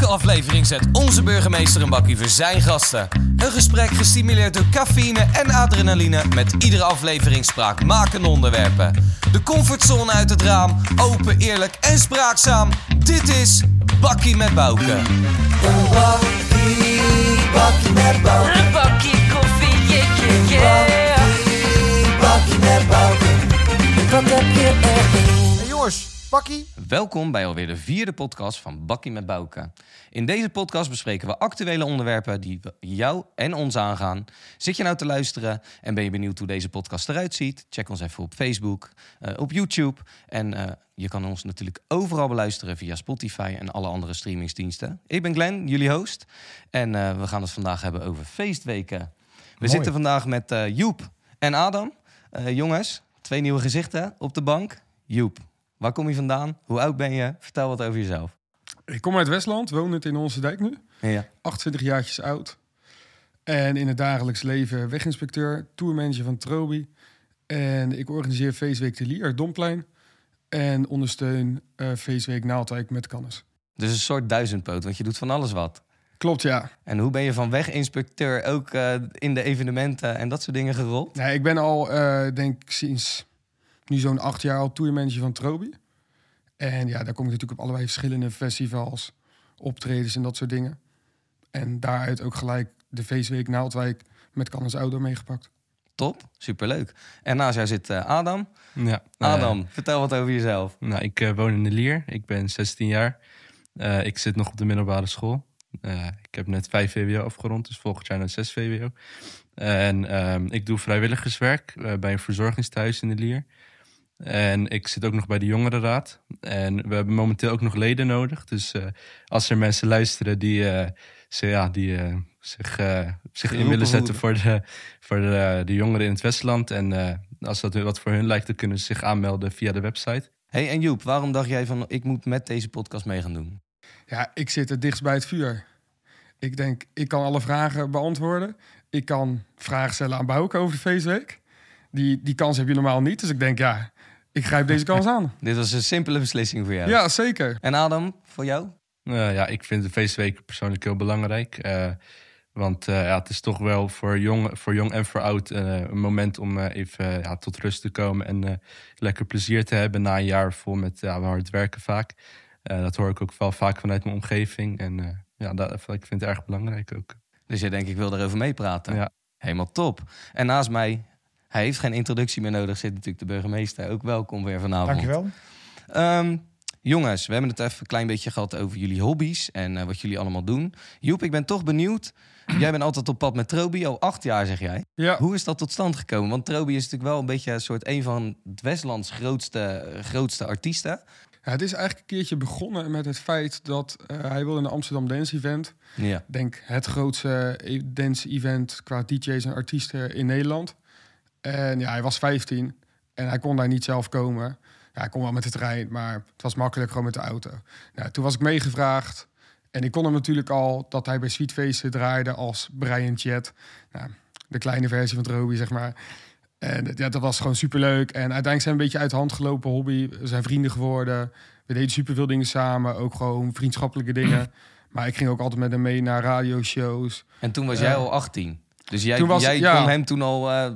Elke aflevering zet onze burgemeester een bakkie voor zijn gasten. Een gesprek gestimuleerd door cafeïne en adrenaline met iedere aflevering spraakmakende onderwerpen. De comfortzone uit het raam, open, eerlijk en spraakzaam. Dit is Bakkie met Bouke. Een bakkie, bakkie met Bouke. Een bakje koffie, yeah, yeah, yeah. Bakkie met Bouke. Wat heb je erin? Hey jongens, pakkie. Welkom bij alweer de vierde podcast van Bakkie met Bouke. In deze podcast bespreken we actuele onderwerpen die jou en ons aangaan. Zit je nou te luisteren en ben je benieuwd hoe deze podcast eruit ziet? Check ons even op Facebook, eh, op YouTube. En eh, je kan ons natuurlijk overal beluisteren via Spotify en alle andere streamingsdiensten. Ik ben Glenn, jullie host. En eh, we gaan het vandaag hebben over feestweken. We zitten vandaag met Joep en Adam. Jongens, twee nieuwe gezichten op de bank. Joep, waar kom je vandaan? Hoe oud ben je? Vertel wat over jezelf. Ik kom uit Westland, woonend in Onze Dijk nu. Ja. 28 jaartjes oud. En in het dagelijks leven weginspecteur, tourmanager van Trobi. En ik organiseer Feestweek de Lier, Domplein. En ondersteun eh, Feestweek Naaldwijk met Cannes. Dus een soort duizendpoot, want je doet van alles wat. Klopt, ja. En hoe ben je van weginspecteur ook eh, in de evenementen en dat soort dingen gerold? Nee, ik ben al, eh, denk ik, sinds nu zo'n acht jaar al tourmanager van Trobi. En ja, daar kom ik natuurlijk op allerlei verschillende festivals, optredens en dat soort dingen. En daaruit ook gelijk de Feestweek Naaldwijk met Cannes Outdoor meegepakt. Top, superleuk. En naast jou zit eh, Adam. Ja, Adam, vertel wat over jezelf. eh, nou, ik eh, woon in de Lier. Ik ben 16 jaar. Eh, ik zit nog op de middelbare school. Eh, ik heb net 5 VWO afgerond, dus volgend jaar naar 6 VWO. En ehm, ik doe vrijwilligerswerk eh, bij een verzorgingstehuis in de Lier. En ik zit ook nog bij de jongerenraad. En we hebben momenteel ook nog leden nodig. Dus eh, als er mensen luisteren die, eh, ze, ja, die eh, zich, eh, zich in willen zetten voor, de, voor de, de jongeren in het Westland. En eh, als dat wat voor hun lijkt, dan kunnen ze zich aanmelden via de website. Hey, en Joep, waarom dacht jij van ik moet met deze podcast mee gaan doen? Ja, ik zit het dichtst bij het vuur. Ik denk, ik kan alle vragen beantwoorden. Ik kan vragen stellen aan Bouke over de feestweek. Die, die kans heb je normaal niet. Dus ik denk, ja, ik grijp deze kans aan. Dit was een simpele beslissing voor jou. Ja, zeker. En Adam, voor jou? Eh, ja, ik vind de feestweek persoonlijk heel belangrijk. Eh, want eh, ja, het is toch wel voor jong, voor jong en voor oud eh, een moment om eh, even ja, tot rust te komen en eh, lekker plezier te hebben na een jaar vol met ja, hard werken vaak. Eh, dat hoor ik ook wel vaak vanuit mijn omgeving. En eh, ja, dat, ik vind het erg belangrijk ook. Dus jij denkt, ik wil erover meepraten. Ja. Helemaal top. En naast mij, hij heeft geen introductie meer nodig, zit natuurlijk de burgemeester. Ook welkom weer vanavond. Dankjewel. Ehm, jongens, we hebben het even een klein beetje gehad over jullie hobby's en eh, wat jullie allemaal doen. Joep, ik ben toch benieuwd. Jij bent altijd op pad met Trobi, al acht jaar zeg jij. Ja, Hoe is dat tot stand gekomen? Want Trobi is natuurlijk wel een beetje een soort een van het Westlands grootste, grootste artiesten. Ja, het is eigenlijk een keertje begonnen met het feit dat eh, hij wilde een Amsterdam Dance Event. Ja. Ik denk het grootste e- dance event qua DJ's en artiesten in Nederland. En ja, hij was 15 en hij kon daar niet zelf komen. Ja, hij kon wel met de trein, maar het was makkelijk gewoon met de auto. Nou, toen was ik meegevraagd. En ik kon hem natuurlijk al dat hij bij Sweetfeesten draaide als Brian Chat. Nou, de kleine versie van Trobi, zeg maar. En ja, dat was gewoon superleuk. En uiteindelijk zijn we een beetje uit de hand gelopen hobby. We zijn vrienden geworden. We deden superveel dingen samen. Ook gewoon vriendschappelijke dingen. Maar ik ging ook altijd met hem mee naar radioshows. En toen was jij al 18. Dus jij, Toen was- jij ja. kon hem toen al, eh,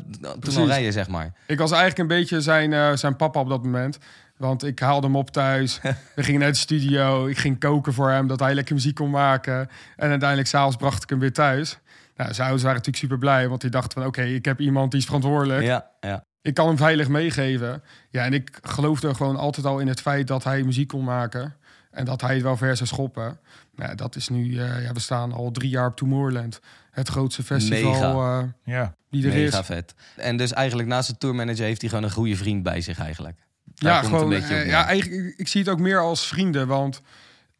toen al rijden, zeg maar. Ik was eigenlijk een beetje zijn, eh, zijn papa op dat moment. Want ik haalde hem op thuis. We gingen naar de studio. Ik ging koken voor hem, dat hij lekker muziek kon maken. En uiteindelijk s'avonds bracht ik hem weer thuis. Nou, zijn ouders waren natuurlijk super blij. Want die dachten van, oké, ik heb iemand die is verantwoordelijk. Ja, ja. Ik kan hem veilig meegeven. Ja, en ik geloofde gewoon altijd al in het feit dat hij muziek kon maken. En dat hij het wel ver zou schoppen. Nou, dat is nu, eh, ja, we staan al drie jaar op Tomorrowland. Het grootste festival Mega. eh, Ja. die er Mega is. vet. En dus eigenlijk naast de tourmanager heeft hij gewoon een goede vriend bij zich eigenlijk. Daar Ja, gewoon. eh, ja, eigenlijk, ik- ik zie het ook meer als vrienden. Want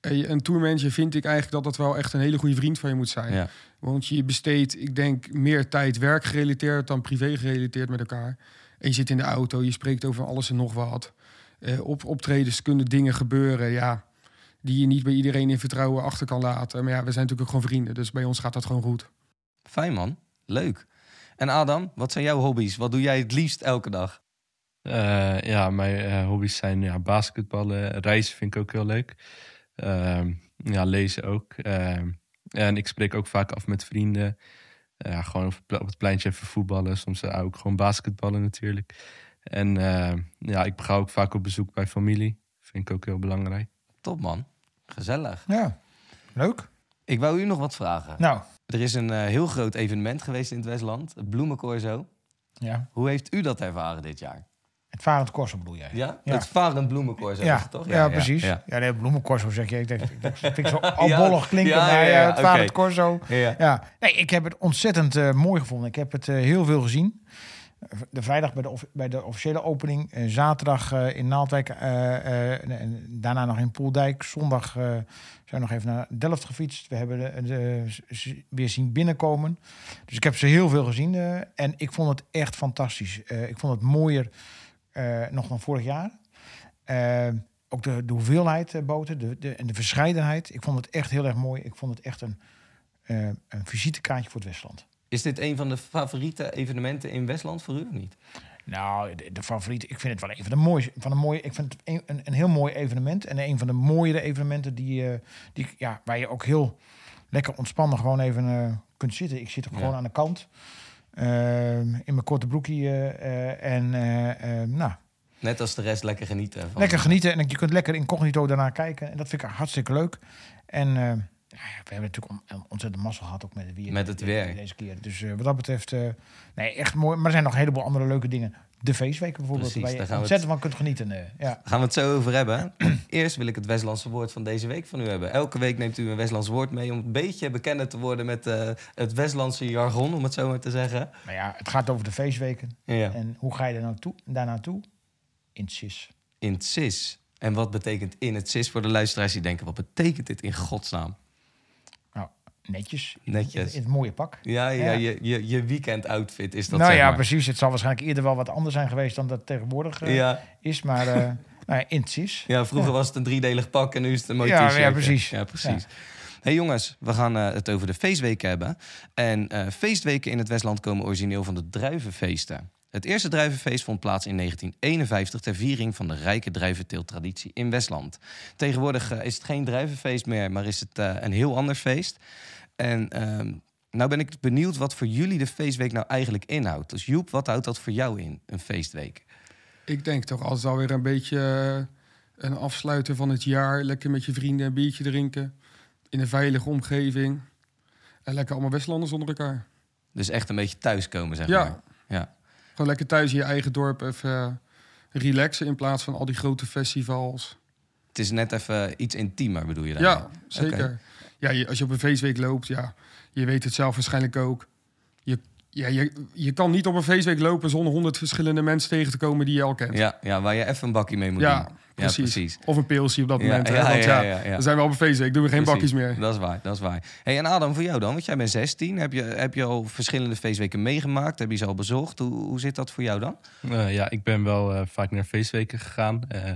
een tourmanager vind ik eigenlijk dat dat wel echt een hele goede vriend van je moet zijn. Ja. Want je besteedt, ik denk, meer tijd werkgerelateerd dan privé gerelateerd met elkaar. En je zit in de auto, je spreekt over alles en nog wat. Eh, op optredens kunnen dingen gebeuren, ja, die je niet bij iedereen in vertrouwen achter kan laten. Maar ja, we zijn natuurlijk ook gewoon vrienden, dus bij ons gaat dat gewoon goed. Fijn man, leuk. En Adam, wat zijn jouw hobby's? Wat doe jij het liefst elke dag? Eh, ja, mijn eh, hobby's zijn ja, basketballen, reizen vind ik ook heel leuk. Ehm, Ja, lezen ook. Ehm, en ik spreek ook vaak af met vrienden. Ja, gewoon op het pleintje even voetballen. Soms eh, ook gewoon basketballen natuurlijk. En ja, ik ga ook vaak op bezoek bij familie. Vind ik ook heel belangrijk. Top man. Gezellig. Ja, leuk. Ik wou u nog wat vragen. Nou, Er is een eh, heel groot evenement geweest in het Westland. Het Bloemencorso. ja. Hoe heeft u dat ervaren dit jaar? Het varend korso bedoel jij? Ja? Ja. Het Varend Bloemencorso is Ja, het toch? ja, precies. Ja, Ja, nee, bloemencorso zeg je. Ik denk, ik denk, vind ik zo albollig klinken Ja, bij ja, ja, eh, het varend corso. ja. ja. Ja, nee, ik heb het ontzettend eh, mooi gevonden. Ik heb het heel veel gezien. De vrijdag bij de, bij de officiële opening. eh, zaterdag eh, in Naaldwijk. eh, en, daarna nog in Poeldijk. Zondag zijn we nog even naar Delft gefietst. We hebben de, de, z- weer zien binnenkomen. Dus ik heb ze heel veel gezien. en ik vond het echt fantastisch. Ik vond het mooier nog dan vorig jaar. Ook de, de hoeveelheid boten de, de, en de verscheidenheid. Ik vond het echt heel erg mooi. Ik vond het echt een, een visitekaartje voor het Westland. Is dit een van de favoriete evenementen in Westland voor u of niet? Nou, de, de favoriet. Ik vind het wel een van de mooiste. Van de mooie, ik vind het een, een, een heel mooi evenement. En een van de mooiere evenementen die, eh, die, ja, waar je ook heel lekker ontspannen gewoon even eh, kunt zitten. Ik zit ook Ja. gewoon aan de kant. eh, in mijn korte broekje. eh, en eh, eh, nou, Net als de rest lekker genieten. Van. lekker genieten. En je kunt lekker incognito daarna kijken. En dat vind ik hartstikke leuk. En eh, ja, we hebben natuurlijk ontzettend mazzel gehad ook met het weer. Met het weer. Deze keer. Dus eh, wat dat betreft, eh, nee, echt mooi. Maar er zijn nog een heleboel andere leuke dingen. De feestweken bijvoorbeeld, Precies, waar daar je gaan we ontzettend van kunt genieten. eh, ja. Gaan we het zo over hebben. Eerst wil ik het Westlandse woord van deze week van u hebben. Elke week neemt u een Westlands woord mee om een beetje bekender te worden met het Westlandse jargon, om het zo maar te zeggen. Maar ja, het gaat over de feestweken. Ja. En hoe ga je er nou toe, daar naartoe? In het SIS. In het CIS. En wat betekent in het CIS voor de luisteraars die denken, wat betekent dit in godsnaam? Netjes. Netjes. In, het mooie pak. Ja, ja, Ja. Je, je, je weekend outfit is dat nou zeg ja, maar. precies. Het zal waarschijnlijk eerder wel wat anders zijn geweest dan dat tegenwoordig eh, Ja, is. Maar eh, nou ja, in het SIS. ja, vroeger Ja. was het een driedelig pak en nu is het een mooi Ja, t-shirt. ja, precies. Ja, precies. Hey jongens, we gaan eh, het over de feestweken hebben. En feestweken in het Westland komen origineel van de druivenfeesten. Het eerste druivenfeest vond plaats in 1951 ter viering van de rijke druiventeeltraditie in Westland. Tegenwoordig eh, is het geen druivenfeest meer, maar is het eh, een heel ander feest. En ehm, nou ben ik benieuwd wat voor jullie de feestweek nou eigenlijk inhoudt. Dus Joep, wat houdt dat voor jou in, een feestweek? Ik denk toch altijd alweer een beetje eh, een afsluiten van het jaar. Lekker met je vrienden een biertje drinken. In een veilige omgeving. En lekker allemaal Westlanders onder elkaar. Dus echt een beetje thuiskomen, zeg Ja. maar. Ja. Gewoon lekker thuis in je eigen dorp even eh, relaxen in plaats van al die grote festivals. Het is net even iets intiemer, bedoel je dan? Ja, zeker. Ja, als je op een feestweek loopt, ja, je weet het zelf waarschijnlijk ook. Je, ja, je, je kan niet op een feestweek lopen zonder honderd verschillende mensen tegen te komen die je al kent. Ja, ja, waar je even een bakkie mee moet Ja, doen. Precies. Ja, precies. Of een pilsje op dat Ja, moment. hè, ja, want ja, ja, ja, ja. dan zijn we op een feestweek, doen we geen Precies. bakjes meer. Dat is waar, dat is waar. Hey, en Adam, voor jou dan? Want jij bent 16. Heb je, heb je al verschillende feestweken meegemaakt? Heb je ze al bezocht? Hoe, hoe zit dat voor jou dan? Eh, ja, ik ben wel eh, vaak naar feestweken gegaan. Eh,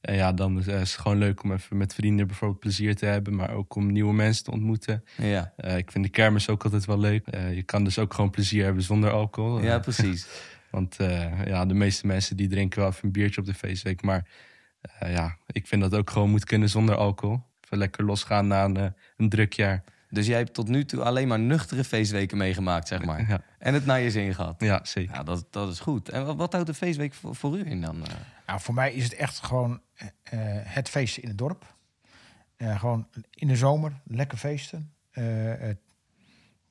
en ja, dan is, het gewoon leuk om even met vrienden bijvoorbeeld plezier te hebben. Maar ook om nieuwe mensen te ontmoeten. Ja, Eh, ik vind de kermis ook altijd wel leuk. Eh, je kan dus ook gewoon plezier hebben zonder alcohol. ja precies. Want eh, ja, de meeste mensen die drinken wel even een biertje op de feestweek. Maar eh, ja, ik vind dat ook gewoon moet kunnen zonder alcohol. Even lekker losgaan na een, eh, een druk jaar. Dus jij hebt tot nu toe alleen maar nuchtere feestweken meegemaakt, zeg maar. Ja, En het naar je zin gehad. ja zeker. Ja, dat, dat is goed. En wat, wat houdt de feestweek voor, voor u in dan? eh? Nou, voor mij is het echt gewoon het feesten in het dorp. Eh, gewoon in de zomer, lekker feesten. Eh, het,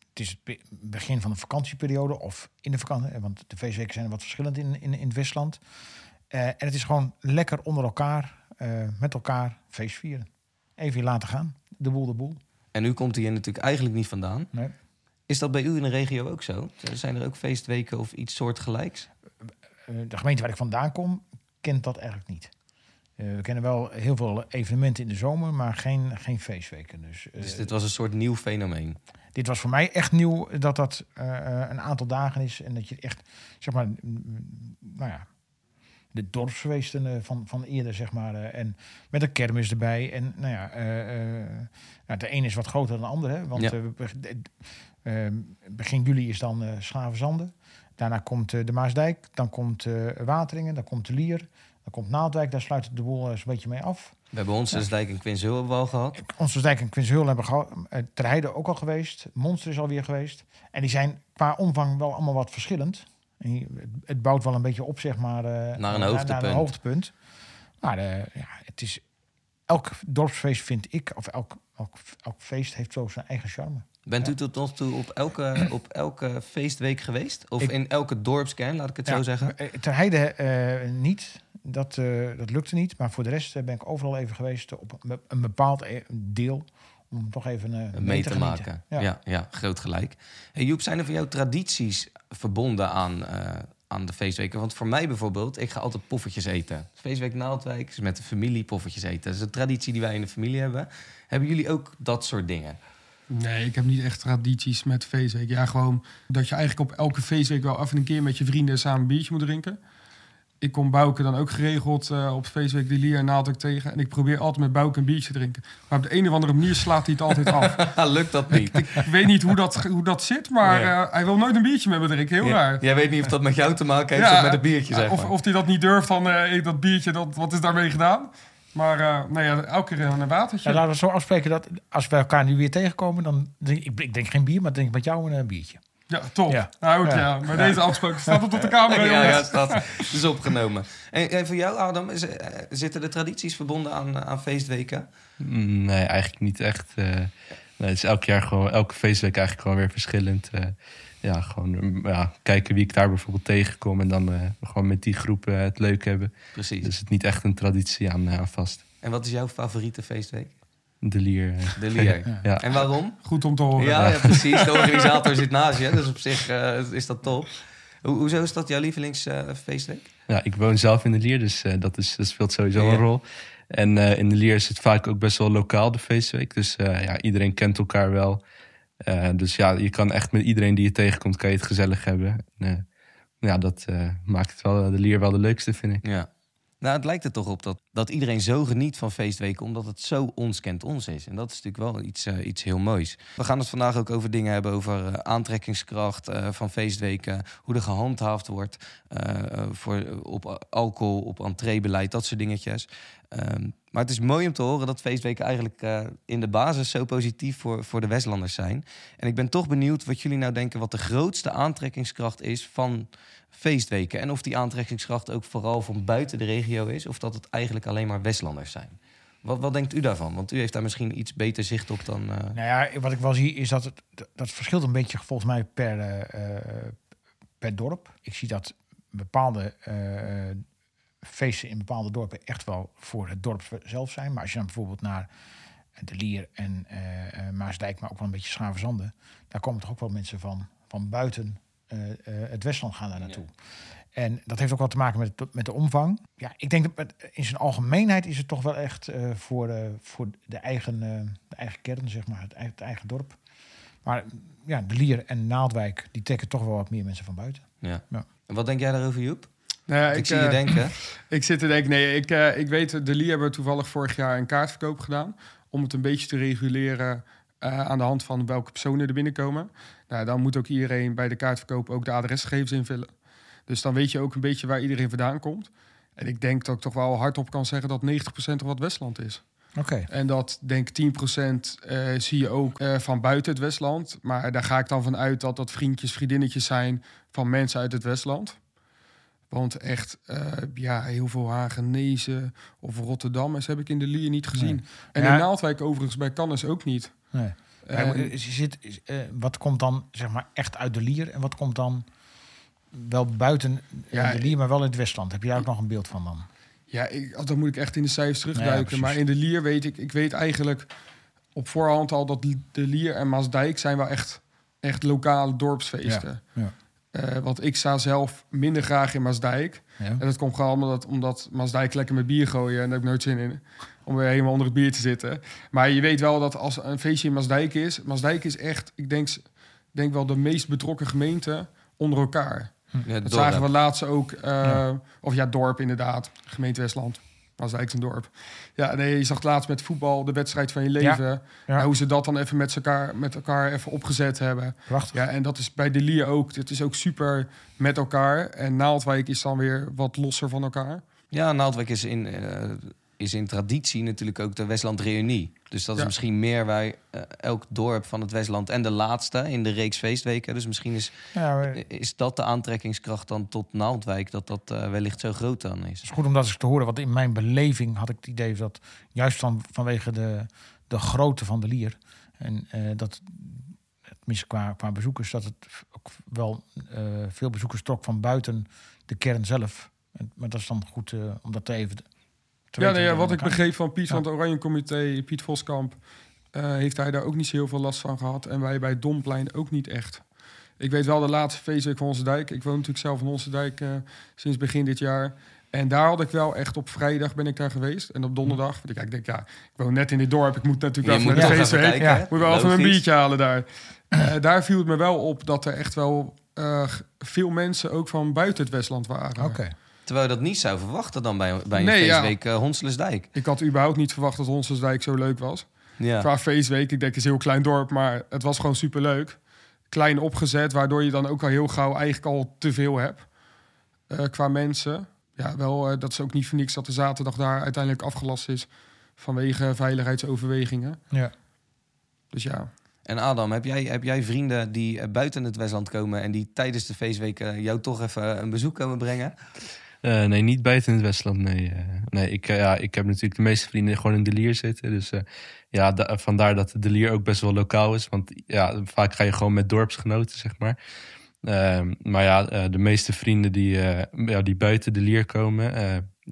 het is het be- begin van de vakantieperiode of in de vakantie. Want de feestweken zijn wat verschillend in, in, in het Westland. Eh, en het is gewoon lekker onder elkaar, eh, met elkaar feest vieren. Even laten gaan, de boel de boel. En u komt hier natuurlijk eigenlijk niet vandaan. Nee. Is dat bij u in de regio ook zo? Zijn er ook feestweken of iets soortgelijks? Eh, de gemeente waar ik vandaan kom, kent dat eigenlijk niet. We kennen wel heel veel evenementen in de zomer, maar geen, geen feestweken. Dus, Dus dit was een soort nieuw fenomeen. dit was voor mij echt nieuw dat dat een aantal dagen is en dat je echt, zeg maar, mm, mm, nou ja, de dorpsfeesten eh, van, van eerder, zeg maar, eh, en met een kermis erbij. En nou ja, eh, nou, de een is wat groter dan de ander, hè, want Ja. eh, we beg- de- eh, begin juli is dan Schavenzanden. Daarna komt de Maasdijk, dan komt Wateringen, dan komt de Lier. Dan komt Naaldwijk, daar sluit de boel eens een beetje mee af. We hebben Honsensdijk en Quinshul hebben we al gehad. Onselsdijk en Quinshul hebben gehad. Uh, Ter Heide ook al geweest. Monster is alweer geweest. En die zijn qua omvang wel allemaal wat verschillend. Het, bouwt wel een beetje op, zeg maar. eh, Naar een Naar hoogtepunt. een hoogtepunt. Maar eh, ja, het is... Elk dorpsfeest vind ik, of elk, elk, elk feest heeft zo zijn eigen charme. Bent u tot nog toe op elke, op elke feestweek geweest? Of Ik- in elke dorpskern, laat ik het zo zeggen? eh, Ter Heide niet. Dat, dat lukte niet. Maar voor de rest ben ik overal even geweest op een- bepaald deel. Om toch even eh, mee te, maken. Ja. Ja. Ja, groot gelijk. Hey Joep, zijn er voor jou tradities verbonden aan, eh, aan de feestweken? Want voor mij bijvoorbeeld, ik ga altijd poffertjes eten. Feestweek Naaldwijk is met de familie poffertjes eten. Dat is een traditie die wij in de familie hebben. Hebben jullie ook dat soort dingen? Nee, ik heb niet echt tradities met feestweek. Ja, gewoon dat je eigenlijk op elke feestweek wel even een keer met je vrienden samen een biertje moet drinken. Ik kom Bouke dan ook geregeld eh, op feestweek de Lier en Naaldwijk tegen. En ik probeer altijd met Bouke een biertje te drinken. Maar op de een of andere manier slaat hij het altijd af. Lukt dat niet? ik weet niet hoe dat, hoe dat zit, maar Ja. eh, hij wil nooit een biertje met me drinken. Heel Ja, raar. Jij weet niet of dat met jou te maken heeft Ja, of met het biertje, zeg of, maar. of hij dat niet durft, dan eh, dat biertje, dat, wat is daarmee gedaan? Maar eh nou ja, elke keer een watertje. Ja, laten we zo afspreken dat als we elkaar nu weer tegenkomen, dan drink ik, ik drink geen bier, maar drink met jou een biertje. Ja, top. Ja. Nou, ook, Ja. ja. Maar deze afspraak staat op de camera, Ja, jongens. ja, staat is opgenomen. En, en voor jou, Adam, is, eh, zitten de tradities verbonden aan, aan feestweken? Nee, eigenlijk niet echt. eh, nee, het is elk jaar gewoon, elke feestweek eigenlijk gewoon weer verschillend. eh. ja, gewoon mm, ja, kijken wie ik daar bijvoorbeeld tegenkom. En dan eh, gewoon met die groep het leuk hebben. Precies. Dus het is niet echt een traditie aan, aan vast. En wat is jouw favoriete feestweek? De lier. eh. De Lier. Ja. En waarom? Goed om te horen. Ja, ja, precies. De organisator zit naast je, dus op zich eh, is dat top. Ho hoezo is dat jouw lievelingsfeestweek? Ja, ik woon zelf in de Lier, dus eh, dat, is, dat speelt sowieso Ja. een rol. En eh, in de Lier is het vaak ook best wel lokaal, de feestweek. Dus eh, ja, iedereen kent elkaar wel. Eh, dus ja, je kan echt met iedereen die je tegenkomt, kan je het gezellig hebben. En, eh, ja, dat eh, maakt het wel, de Lier wel de leukste, vind ik. ja. Nou, het lijkt er toch op dat, dat iedereen zo geniet van feestweken, omdat het zo ons kent ons is. En dat is natuurlijk wel iets, eh, iets heel moois. We gaan het vandaag ook over dingen hebben, over eh, aantrekkingskracht eh, van feestweken, hoe er gehandhaafd wordt voor, op alcohol, op entreebeleid, dat soort dingetjes. Ehm, maar het is mooi om te horen dat feestweken eigenlijk in de basis zo positief voor, voor de Westlanders zijn. En ik ben toch benieuwd wat jullie nou denken wat de grootste aantrekkingskracht is van feestweken. En of die aantrekkingskracht ook vooral van buiten de regio is, of dat het eigenlijk alleen maar Westlanders zijn. Wat, wat denkt u daarvan? Want u heeft daar misschien iets beter zicht op dan. eh, Nou ja, wat ik wel zie is dat het dat verschilt een beetje volgens mij per, eh, per dorp. Ik zie dat bepaalde eh, feesten in bepaalde dorpen echt wel voor het dorp zelf zijn. Maar als je dan bijvoorbeeld naar de Lier en Maasdijk, maar ook wel een beetje Schavenzanden, daar komen toch ook wel mensen van, van buiten het Westland gaan daar naartoe. En dat heeft ook wel te maken met, met de omvang. Ja, ik denk dat in zijn algemeenheid is het toch wel echt eh, voor, eh, voor de, eigen, eh, de eigen kern, zeg maar, het, eigen- het eigen dorp. Maar ja, de Lier en Naaldwijk, die trekken toch wel wat meer mensen van buiten. ja. Ja. En wat denk jij daarover, Joep? Nou ja, ik, zie je eh, denken. Ik zit te denken, nee, ik, eh, ik weet, de Lie hebben toevallig vorig jaar een kaartverkoop gedaan. Om het een beetje te reguleren eh, aan de hand van welke personen er binnenkomen. Nou, dan moet ook iedereen bij de kaartverkoop ook de adresgegevens invullen. Dus dan weet je ook een beetje waar iedereen vandaan komt. En ik denk dat ik toch wel hardop kan zeggen dat 90% er wat Westland is. Oké. En dat denk ik 10% eh, zie je ook eh, van buiten het Westland. Maar daar ga ik dan van uit dat dat vriendjes, vriendinnetjes zijn van mensen uit het Westland. Want echt, eh, ja, heel veel Hagenezen of Rotterdammers heb ik in de Lier niet gezien. En Ja. in Naaldwijk overigens bij Cannes ook niet. Nee. Eh, het- is, eh, wat komt dan zeg maar echt uit de Lier en wat komt dan wel buiten eh, Ja, de Lier, maar wel in het Westland? Heb je daar ook nog een beeld van dan? Ja, ik, dan moet ik echt in de cijfers terugduiken. maar in de Lier weet ik, ik weet eigenlijk op voorhand al dat de Lier en Maasdijk zijn wel echt, echt lokale dorpsfeesten. Ja, Eh, want ik sta zelf minder graag in Maasdijk. Ja. En dat komt gewoon omdat, omdat Maasdijk lekker met bier gooien. En daar heb ik nooit zin in. Om weer helemaal onder het bier te zitten. Maar je weet wel dat als een feestje in Maasdijk is... Maasdijk is echt, ik denk, denk wel de meest betrokken gemeente onder elkaar. Ja, Dat dorp. zagen we laatst ook. eh, Of ja, dorp inderdaad. Gemeente Westland. Een dorp. Ja, nee, je zag laatst met voetbal de wedstrijd van je leven. Ja. Ja, hoe ze dat dan even met elkaar, met elkaar even opgezet hebben. Prachtig. Ja, en dat is bij de Lier ook. Het is ook super met elkaar. En Naaldwijk is dan weer wat losser van elkaar. Ja, Naaldwijk is in, eh, is in traditie natuurlijk ook de Westland Reunie. Dus dat is misschien meer bij eh, elk dorp van het Westland. En de laatste in de reeks feestweken. Dus misschien is, Ja, maar het is dat de aantrekkingskracht dan tot Naaldwijk... dat dat eh, wellicht zo groot dan is. is goed om dat eens te horen. Want in mijn beleving had ik het idee dat juist van, vanwege de, de grootte van de lier... en eh, dat, tenminste qua, qua bezoekers, dat het ook wel eh, veel bezoekers trok van buiten de kern zelf. En, maar dat is dan goed eh, om dat te even Ja, nee, ja, wat ik begreep van Piet Ja. van het Oranje Comité, Piet Voskamp, eh, heeft hij daar ook niet zo heel veel last van gehad. En wij bij Domplein ook niet echt. Ik weet wel de laatste feestweek van Onze Dijk. Ik woon natuurlijk zelf in Onze Dijk eh, sinds begin dit jaar. En daar had ik wel echt op vrijdag ben ik daar geweest. En op donderdag, want ik, ik denk ja, ik woon net in dit dorp. Ik moet natuurlijk wel naar de feestweek. Ja. Moet wel even een biertje halen daar. Eh, daar viel het me wel op dat er echt wel eh, veel mensen ook van buiten het Westland waren. Oké. Terwijl je dat niet zou verwachten dan bij, bij een Nee, ja. feestweek eh Honselesdijk. Ik had überhaupt niet verwacht dat Honselsdijk zo leuk was. Ja. Qua feestweek, ik denk het is een heel klein dorp, maar het was gewoon superleuk. Klein opgezet, waardoor je dan ook al heel gauw eigenlijk al te veel hebt. eh, qua mensen. Ja, wel, eh, dat is ook niet voor niks dat de zaterdag daar uiteindelijk afgelast is vanwege veiligheidsoverwegingen. Ja. Dus ja, En Adam, heb jij, heb jij vrienden die buiten het Westland komen... en die tijdens de feestweek jou toch even een bezoek komen brengen? Eh, nee, niet buiten het Westland. Nee, eh, nee ik, eh, ja, ik heb natuurlijk de meeste vrienden gewoon in de Lier zitten. Dus ja, da- vandaar dat de Lier ook best wel lokaal is. Want ja, vaak ga je gewoon met dorpsgenoten, zeg maar. Ehm, maar ja, de meeste vrienden die, ja, die buiten de Lier komen,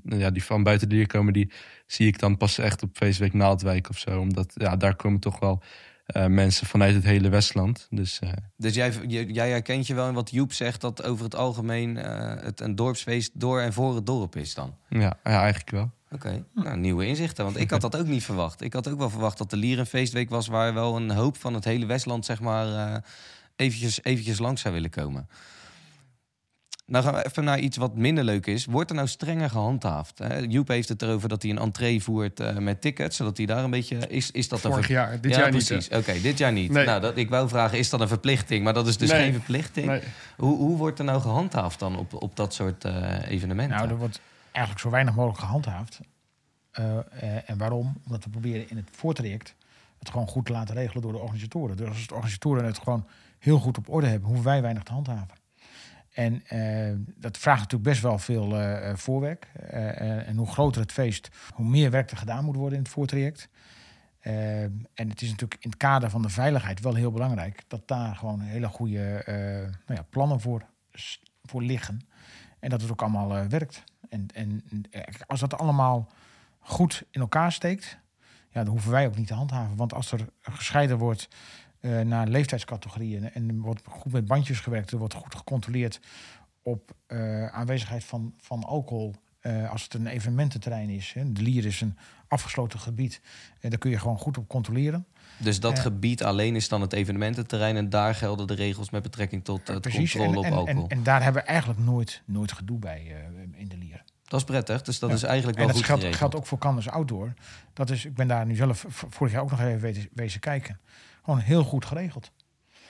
ja, die van buiten de Lier komen, die zie ik dan pas echt op feestweek Naaldwijk of zo. Omdat ja, daar komen toch wel eh, mensen vanuit het hele Westland. Dus eh, Dus jij, jij herkent je wel in wat Joep zegt... dat over het algemeen eh, het een dorpsfeest door en voor het dorp is dan? ja, ja, eigenlijk wel. Oké, nou, nieuwe inzichten. Want ik had dat ook niet verwacht. Ik had ook wel verwacht dat de Lier een feestweek was... waar wel een hoop van het hele Westland, zeg maar... eventjes, eventjes langs zou willen komen. Nou gaan we even naar iets wat minder leuk is. Wordt er nou strenger gehandhaafd? Hè? Joep heeft het erover dat hij een entree voert eh, met tickets... zodat hij daar een beetje... Is, is dat vorig ver- jaar, dit ja, jaar niet. precies. hè. Oké, dit jaar niet. Nee. Nou, dat, ik wou vragen, is dat een verplichting? Maar dat is dus Nee. geen verplichting. Nee. Hoe, hoe wordt er nou gehandhaafd dan op, op dat soort eh, evenementen? Nou, er wordt eigenlijk zo weinig mogelijk gehandhaafd. Eh, eh, en waarom? Omdat we proberen in het voortraject het gewoon goed te laten regelen door de organisatoren. Dus als de organisatoren het gewoon heel goed op orde hebben, hoeven wij weinig te handhaven. En eh, dat vraagt natuurlijk best wel veel eh, voorwerk. En hoe groter het feest, hoe meer werk er gedaan moet worden in het voortraject. En het is natuurlijk in het kader van de veiligheid wel heel belangrijk dat daar gewoon hele goede nou ja, plannen voor, voor liggen. En dat het ook allemaal werkt. En, en als dat allemaal goed in elkaar steekt, ja, dan hoeven wij ook niet te handhaven. Want als er gescheiden wordt eh, naar leeftijdscategorieën en er wordt goed met bandjes gewerkt, er wordt goed gecontroleerd op eh, aanwezigheid van, van alcohol. eh, als het een evenemententerrein is, hè, de Lier is een afgesloten gebied, en daar kun je gewoon goed op controleren. Dus dat gebied alleen is dan het evenemententerrein... en daar gelden de regels met betrekking tot het. En, controle op en, alcohol. en, en daar hebben we eigenlijk nooit, nooit gedoe bij in de Lier. dat is prettig, dus dat Ja. is eigenlijk En wel dat goed geldt, ook voor Canvas Outdoor. Dat is, ik ben daar nu zelf vorig jaar ook nog even wezen, wezen kijken. Gewoon heel goed geregeld.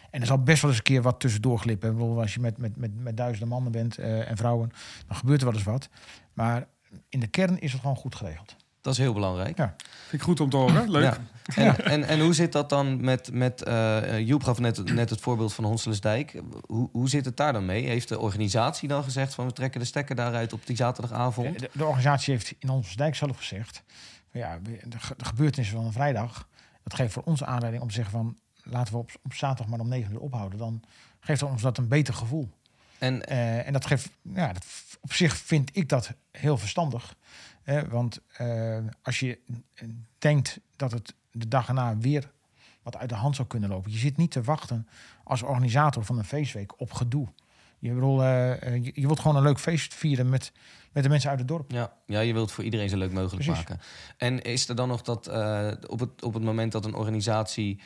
En er zal best wel eens een keer wat tussendoor glippen. Ik bedoel, als je met, met, met, met duizenden mannen bent eh, en vrouwen, dan gebeurt er wel eens wat. Maar in de kern is het gewoon goed geregeld. Dat is heel belangrijk. Ja. Vind ik goed om te horen. Leuk. Ja. En, en, en hoe zit dat dan met... met eh, Joep gaf net, net het voorbeeld van Honselesdijk. Hoe, hoe zit het daar dan mee? Heeft de organisatie dan gezegd... van we trekken de stekker daaruit op die zaterdagavond? De, de organisatie heeft in ons dijk zelf gezegd... van ja, de, de gebeurtenissen van een vrijdag... dat geeft voor ons aanleiding om te zeggen van... laten we op, op zaterdag maar om negen uur ophouden. Dan geeft ons dat een beter gevoel. En Eh, en dat geeft, ja, dat, op zich vind ik dat heel verstandig. Eh, want eh, als je denkt dat het de dag erna weer wat uit de hand zou kunnen lopen. Je zit niet te wachten als organisator van een feestweek op gedoe. Je, bedoel, eh, eh, je, je wilt gewoon een leuk feest vieren met, met de mensen uit het dorp. Ja, ja, je wilt voor iedereen zo leuk mogelijk Precies. maken. En is er dan nog dat eh, op, het, op het moment dat een organisatie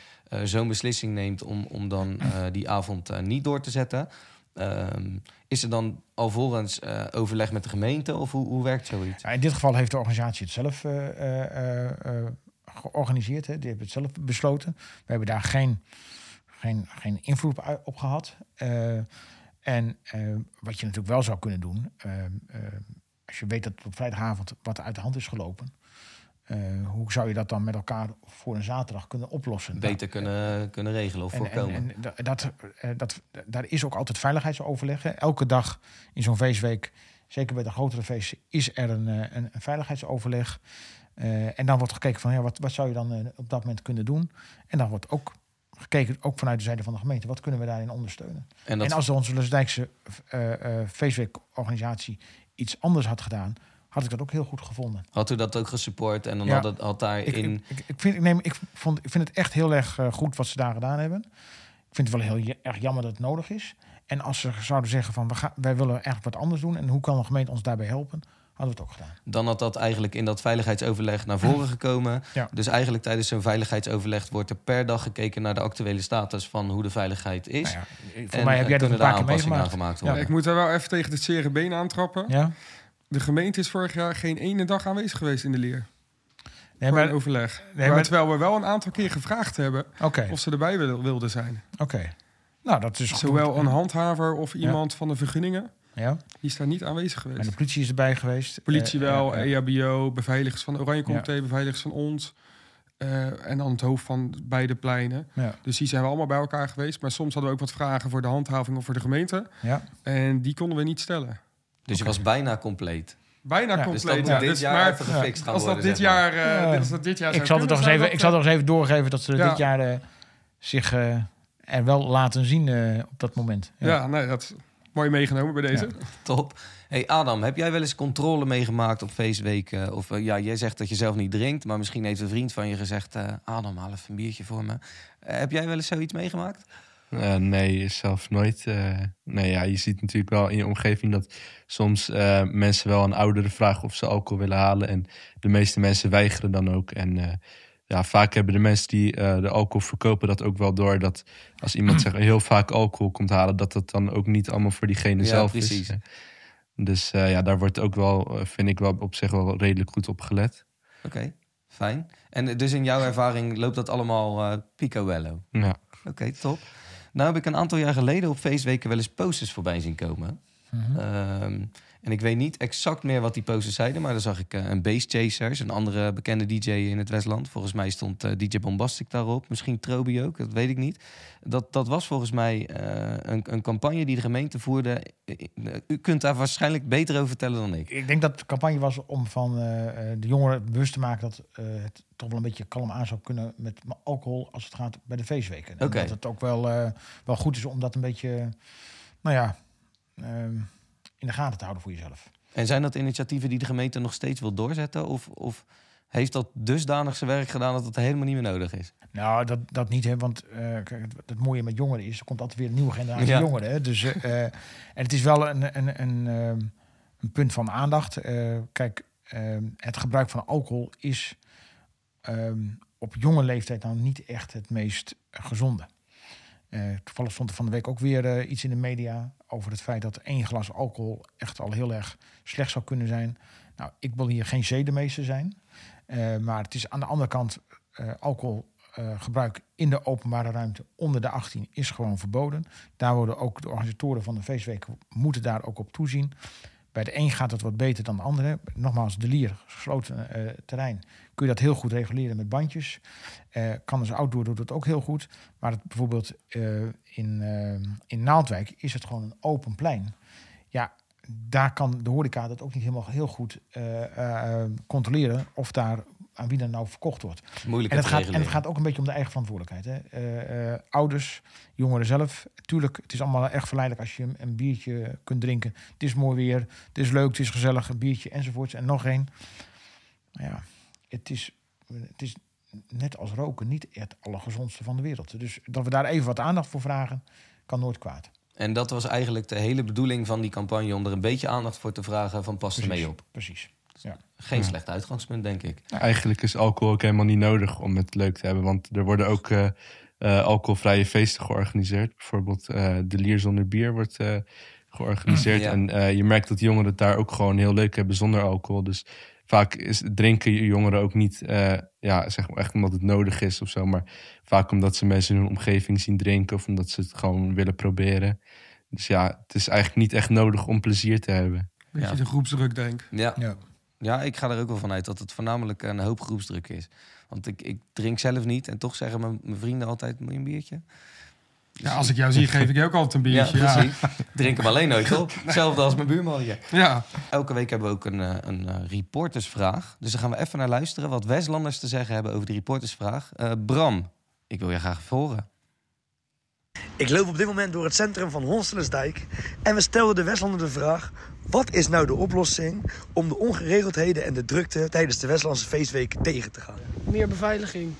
zo'n beslissing neemt om, om dan die avond niet door te zetten, ehm, is er dan alvorens eh overleg met de gemeente of hoe, hoe werkt zoiets? Ja, in dit geval heeft de organisatie het zelf georganiseerd. Hè. Die hebben het zelf besloten. We hebben daar geen, geen, geen invloed op gehad. En eh, wat je natuurlijk wel zou kunnen doen, eh, eh, als je weet dat op vrijdagavond wat uit de hand is gelopen, hoe zou je dat dan met elkaar voor een zaterdag kunnen oplossen? Beter kunnen, kunnen regelen of En, en, voorkomen. en da- dat, dat, daar is ook altijd veiligheidsoverleg. hè. Elke dag in zo'n feestweek, zeker bij de grotere feesten, is er een, een, een veiligheidsoverleg. En dan wordt gekeken van ja, wat, wat zou je dan op dat moment kunnen doen. En dan wordt ook gekeken, ook vanuit de zijde van de gemeente, wat kunnen we daarin ondersteunen. en dat, En als de onze Lusdijkse eh, eh, feestweekorganisatie iets anders had gedaan, had ik dat ook heel goed gevonden. had u dat ook gesupport en dan Ja. had, het, had Ik, daarin... ik, ik, vind, ik, neem, ik, vond, ik vind het echt heel erg eh, goed wat ze daar gedaan hebben. Ik vind het wel heel erg jammer dat het nodig is. En als ze zouden zeggen van we gaan, wij willen eigenlijk wat anders doen en hoe kan de gemeente ons daarbij helpen, hadden we het ook gedaan. dan had dat eigenlijk in dat veiligheidsoverleg naar voren gekomen. Ja. Dus eigenlijk tijdens zo'n veiligheidsoverleg wordt er per dag gekeken naar de actuele status van hoe de veiligheid is. Nou ja, voor en mij heb jij dat een paar keer meegemaakt. gemaakt Ja. Ik moet daar wel even tegen het zere been aantrappen. Ja? De gemeente is vorig jaar geen ene dag aanwezig geweest in de leer. Nee, voor maar een overleg. Nee, maar, maar- terwijl we wel een aantal keer gevraagd hebben of ze erbij wil- wilden zijn. oké. Nou, dat is goed. Zowel een handhaver of iemand van de vergunningen. Ja, Die is daar niet aanwezig en geweest. de politie is erbij geweest. Politie Eh, wel, eh, eh, EHBO, beveiligers van de Oranje Comité, beveiligers van ons. eh, en dan het hoofd van beide pleinen. ja, Dus die zijn we allemaal bij elkaar geweest. Maar soms hadden we ook wat vragen voor de handhaving of voor de gemeente. ja. En die konden we niet stellen. Dus je was bijna compleet. Bijna Ja, Dus compleet. dat moet ja. dit Dus, jaar maar gefixt gaan als dat worden. dit jaar, eh, Ja. als dat dit jaar Ik zal het nog eens even, ik zal nog eens even doorgeven dat ze Ja. dit jaar eh, zich eh, er wel laten zien eh, op dat moment. Ja, nee, dat mooi meegenomen bij deze. Top. Hey Adam, heb jij wel eens controle meegemaakt op feestweken? Of eh, ja, jij zegt dat je zelf niet drinkt, maar misschien heeft een vriend van je gezegd: eh, Adam, haal even een biertje voor me. Eh, heb jij wel eens zoiets meegemaakt? Nee, zelf nooit. eh. nee, ja, je ziet natuurlijk wel in je omgeving dat soms eh, mensen wel aan ouderen vragen of ze alcohol willen halen. En de meeste mensen weigeren dan ook. En eh, ja, vaak hebben de mensen die eh, de alcohol verkopen dat ook wel door. Dat als iemand zeg, heel vaak alcohol komt halen, dat dat dan ook niet allemaal voor diegene Ja, zelf precies. is. Dus eh, ja, daar wordt ook wel, eh, vind ik wel op zich wel redelijk goed op gelet. Oké, fijn. En dus in jouw ervaring loopt dat allemaal eh picobello? Ja. Oké, top. Nou heb ik een aantal jaar geleden op feestweken wel eens posters voorbij zien komen. Mhm. Ehm, en ik weet niet exact meer wat die posters zeiden, maar dan zag ik eh, een Bass Chasers, een andere bekende DJ in het Westland. Volgens mij stond eh, DJ Bombastic daarop, misschien Trobi ook, dat weet ik niet. Dat, dat was volgens mij eh, een, een campagne die de gemeente voerde. U kunt daar waarschijnlijk beter over vertellen dan ik. Ik denk dat de campagne was om van de jongeren bewust te maken dat het toch wel een beetje kalm aan zou kunnen met alcohol als het gaat bij de feestweken. En. Dat het ook wel, wel goed is om dat een beetje, nou ja, ehm, in de gaten te houden voor jezelf. En zijn dat initiatieven die de gemeente nog steeds wil doorzetten? Of, of heeft dat dusdanig zijn werk gedaan dat het helemaal niet meer nodig is? Nou, dat, dat niet, hè, want eh, kijk, het, het mooie met jongeren is, er komt altijd weer een nieuwe generatie Ja. jongeren. Hè, dus, eh, eh, en het is wel een, een, een, ehm, een punt van aandacht. Kijk, ehm, het gebruik van alcohol is ehm, op jonge leeftijd nou niet echt het meest gezonde. Eh, toevallig stond er van de week ook weer eh, iets in de media over het feit dat één glas alcohol echt al heel erg slecht zou kunnen zijn. Nou, ik wil hier geen zedemeester zijn, eh, maar het is aan de andere kant alcoholgebruik in de openbare ruimte onder de 18 is gewoon verboden. Daar worden ook de organisatoren van de feestweken moeten daar ook op toezien. Bij de een gaat het wat beter dan de andere. Nogmaals, de Lier, gesloten eh, terrein, kun je dat heel goed reguleren met bandjes. Eh kan dus outdoor doet het ook heel goed. Maar het, bijvoorbeeld eh, in, in Naaldwijk is het gewoon een open plein. Ja, daar kan de horeca dat ook niet helemaal heel goed controleren of daar aan wie dan nou verkocht wordt. Moeilijk En het, gaat, en het gaat ook een beetje om de eigen verantwoordelijkheid. Hè? Eh, eh, ouders, jongeren zelf. Tuurlijk, het is allemaal erg verleidelijk als je een, een biertje kunt drinken. Het is mooi weer, het is leuk, het is gezellig, een biertje enzovoorts. En nog één. Ja, het is, het is net als roken niet het allergezondste van de wereld. Dus dat we daar even wat aandacht voor vragen, kan nooit kwaad. En dat was eigenlijk de hele bedoeling van die campagne... om er een beetje aandacht voor te vragen van pas er mee op. Precies. Ja. Geen slecht uitgangspunt, denk ik. Eigenlijk is alcohol ook helemaal niet nodig om het leuk te hebben. Want er worden ook eh, eh, alcoholvrije feesten georganiseerd. Bijvoorbeeld eh, de Lier zonder bier wordt eh, georganiseerd. Ja. En eh, je merkt dat jongeren het daar ook gewoon heel leuk hebben zonder alcohol. Dus vaak is, drinken jongeren ook niet eh, ja, zeg maar echt omdat het nodig is of zo. Maar vaak omdat ze mensen in hun omgeving zien drinken. Of omdat ze het gewoon willen proberen. Dus ja, het is eigenlijk niet echt nodig om plezier te hebben. Beetje Ja. de groepsdruk, denk ik. Ja. Ja. Ja, ik ga er ook wel vanuit dat het voornamelijk een hoop groepsdruk is. Want ik, ik drink zelf niet en toch zeggen mijn, mijn vrienden altijd, moet je een biertje? Ja, als ik jou zie, geef ik je ook altijd een biertje. Ja, precies. Drink hem alleen nooit op. Hetzelfde als mijn buurman ja. Elke week hebben we ook een, eh, een eh, reportersvraag. Dus daar gaan we even naar luisteren wat Westlanders te zeggen hebben over de reportersvraag. Eh, Bram, ik wil je graag horen. Ik loop op dit moment door het centrum van Honselensdijk en we stelden de Westlander de vraag: wat is nou de oplossing om de ongeregeldheden en de drukte tijdens de Westlandse feestweek tegen te gaan? Meer beveiliging.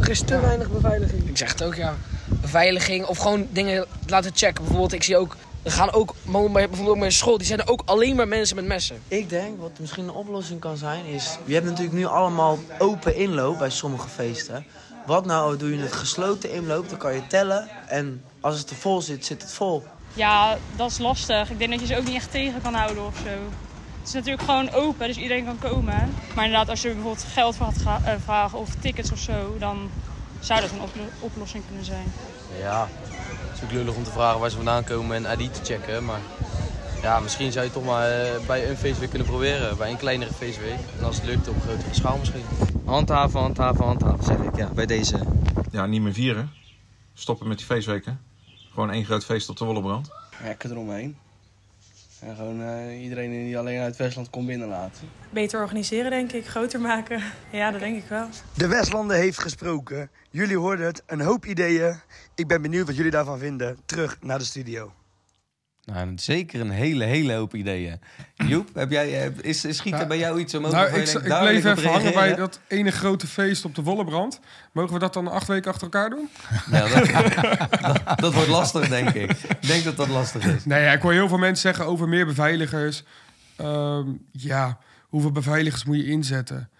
Er is te weinig beveiliging. Ik zeg het ook, ja. Beveiliging of gewoon dingen laten checken. Bijvoorbeeld, ik zie ook... Er gaan ook, bijvoorbeeld ook mijn school, die zijn er ook alleen maar mensen met messen. Ik denk wat misschien een oplossing kan zijn is... Je hebt natuurlijk nu allemaal open inloop bij sommige feesten. Wat nou doe je het gesloten inloop, dan kan je tellen. En als het er vol zit, zit het vol. Ja, dat is lastig. Ik denk dat je ze ook niet echt tegen kan houden of zo. Het is natuurlijk gewoon open, dus iedereen kan komen. Maar inderdaad, als je bijvoorbeeld geld voor gaat eh, vragen of tickets of zo, dan zou dat een oplo- oplossing kunnen zijn. Ja, het is ook lullig om te vragen waar ze vandaan komen en ID te checken. Maar ja, misschien zou je toch maar eh, bij een feestweek kunnen proberen. Bij een kleinere feestweek. En als het lukt op grotere schaal misschien. Handhaven, handhaven, handhaven, zeg ik. Ja, bij deze. Ja, niet meer vieren. Stoppen met die feestweken. Gewoon één groot feest op de Wollebrand. Hekken eromheen. En gewoon eh, iedereen die alleen uit Westland komt binnenlaten. Beter organiseren, denk ik. Groter maken. Ja, dat denk ik wel. De Westlander heeft gesproken. Jullie hoorden het, een hoop ideeën. Ik ben benieuwd wat jullie daarvan vinden. Terug naar de studio. Nou, zeker een hele, hele hoop ideeën. Joep, heb jij, eh, is, is schiet er bij jou iets omhoog? Nou, waarvan ik, denkt, ik bleef even hangen bij dat ene grote feest op de Wollebrand. Mogen we dat dan acht weken achter elkaar doen? Ja, dat, dat, dat wordt lastig, denk ik. Ik denk dat dat lastig is. Nee, ja, ik hoor heel veel mensen zeggen over meer beveiligers. Ehm, ja, hoeveel beveiligers moet je inzetten?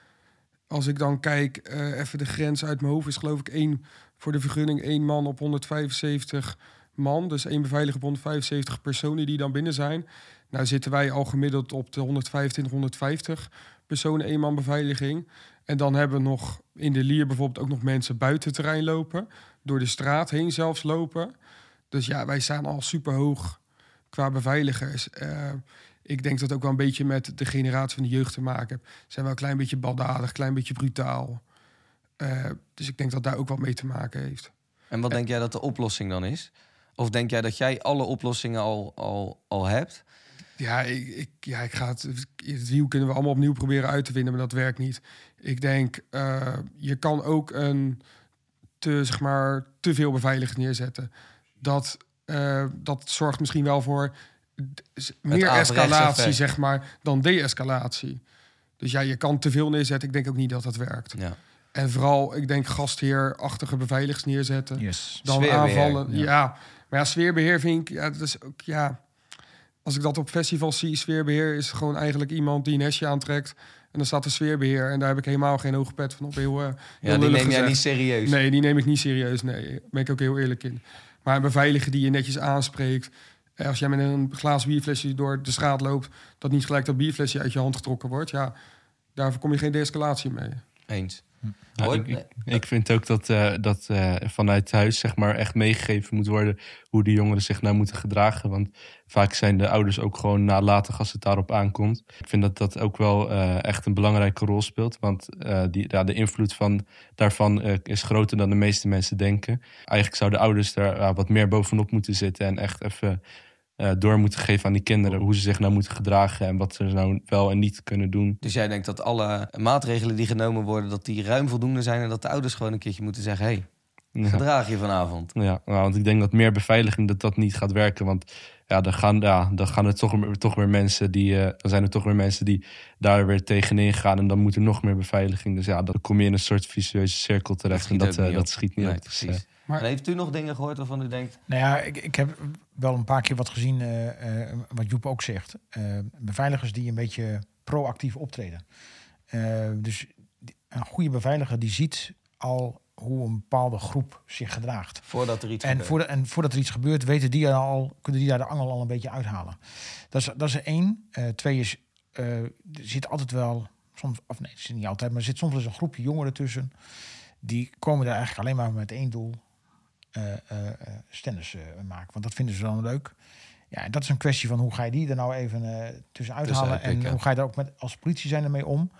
Als ik dan kijk, eh, even de grens uit mijn hoofd is geloof ik één voor de vergunning één man op 175 man. Dus één beveiliger op 175 personen die dan binnen zijn. Nou zitten wij al gemiddeld op de 125, 150 personen één man beveiliging. En dan hebben we nog in de Lier bijvoorbeeld ook nog mensen buiten het terrein lopen. Door de straat heen zelfs lopen. Dus ja, wij staan al super hoog qua beveiligers. Eh, ik denk dat ook wel een beetje met de generatie van de jeugd te maken heeft. Ze zijn wel een klein beetje baldadig, een klein beetje brutaal. Eh, dus ik denk dat daar ook wat mee te maken heeft. En wat denk jij dat de oplossing dan is? Of denk jij dat jij alle oplossingen al, al, al hebt? Ja, ik, ik, ja, ik ga het, het wiel kunnen we allemaal opnieuw proberen uit te vinden, maar dat werkt niet. Ik denk, eh, je kan ook een te, zeg maar, te veel beveiligers neerzetten. Dat, eh, dat zorgt misschien wel voor meer escalatie, zeg maar, dan de-escalatie. Dus ja, je kan te veel neerzetten. Ik denk ook niet dat dat werkt. Ja. En vooral, ik denk gastheerachtige beveiligers neerzetten. Yes. Dan Sfeerbeheer, aanvallen. ja. Ja. Maar ja, sfeerbeheer vind ik, ja, dat is ook, ja. Als ik dat op festivals zie, sfeerbeheer is gewoon eigenlijk iemand die een hesje aantrekt. En dan staat de sfeerbeheer. En daar heb ik helemaal geen hoge pet van op. Heel, eh, heel Ja, die neem jij niet serieus. Nee, die neem ik niet serieus. Nee, daar ben ik ook heel eerlijk in. Maar een beveiliger die je netjes aanspreekt. Eh, Als jij met een glazen bierflesje door de straat loopt, dat niet gelijk dat bierflesje uit je hand getrokken wordt. Ja, daarvoor kom je geen de-escalatie mee. Eens. Ik, ik, ik vind ook dat, eh, dat eh, vanuit huis zeg maar, echt meegegeven moet worden hoe de jongeren zich nou moeten gedragen. Want vaak zijn de ouders ook gewoon nalatig als het daarop aankomt. Ik vind dat dat ook wel eh, echt een belangrijke rol speelt. Want die, ja, de invloed van, daarvan is groter dan de meeste mensen denken. Eigenlijk zouden ouders daar wat meer bovenop moeten zitten en echt even eh, door moeten geven aan die kinderen hoe ze zich nou moeten gedragen en wat ze nou wel en niet kunnen doen. Dus jij denkt dat alle maatregelen die genomen worden, dat die ruim voldoende zijn en dat de ouders gewoon een keertje moeten zeggen, hey, Ja. gedraag je vanavond. Ja, nou, want ik denk dat meer beveiliging dat dat niet gaat werken. Want ja, dan gaan, ja, dan gaan er toch, weer- toch weer mensen die. eh, dan zijn er toch weer mensen die daar weer tegenin gaan. En dan moet er nog meer beveiliging. Dus ja, dan kom je in een soort vicieuze cirkel terecht. en dat, eh, dat schiet niet Nee, op. Dus, precies. Maar- En heeft u nog dingen gehoord waarvan u denkt, Nou ja, ik, ik heb wel een paar keer wat gezien, eh, eh, wat Joep ook zegt. Eh, beveiligers die een beetje proactief optreden. Dus een goede beveiliger die ziet al hoe een bepaalde groep zich gedraagt. voordat er iets En, gebeurt? voordat, en voordat er iets gebeurt, weten die er al, kunnen die daar de angel al een beetje uithalen. Dat is, dat is er één. Twee is, er zit altijd wel, soms, of nee, het is niet altijd, maar er zit soms wel eens een groepje jongeren tussen. Die komen daar eigenlijk alleen maar met één doel, stennis eh, maken. Want dat vinden ze dan leuk. Ja, dat is een kwestie van hoe ga je die er nou even eh tussenuit halen. En hoe ga je daar ook met, als politie zijn ermee om.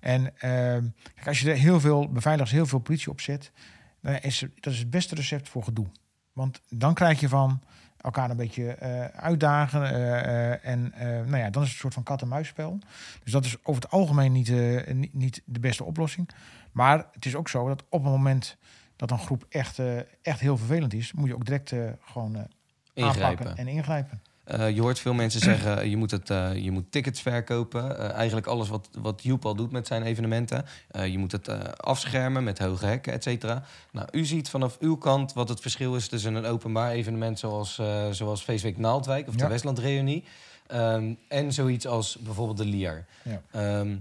En ehm, kijk, als je er heel veel beveiligers, heel veel politie op zet, dan is dat is het beste recept voor gedoe. Want dan krijg je van elkaar een beetje eh, uitdagen. eh, eh, en eh, nou ja, dan is het een soort van kat-en-muisspel. Dus dat is over het algemeen niet, eh, niet, niet de beste oplossing. Maar het is ook zo dat op het moment dat een groep echt, eh, echt heel vervelend is, moet je ook direct eh, gewoon Ingrijpen. aanpakken en ingrijpen. Je hoort veel mensen zeggen, je moet, het, je moet tickets verkopen. Eigenlijk alles wat, wat Joep al doet met zijn evenementen. Je moet het afschermen met hoge hekken, et cetera. Nou, u ziet vanaf uw kant wat het verschil is tussen een openbaar evenement... zoals, zoals Feestweek Naaldwijk of de Ja. Westlandreunie... ehm, en zoiets als bijvoorbeeld de Lier. Ja. Ehm,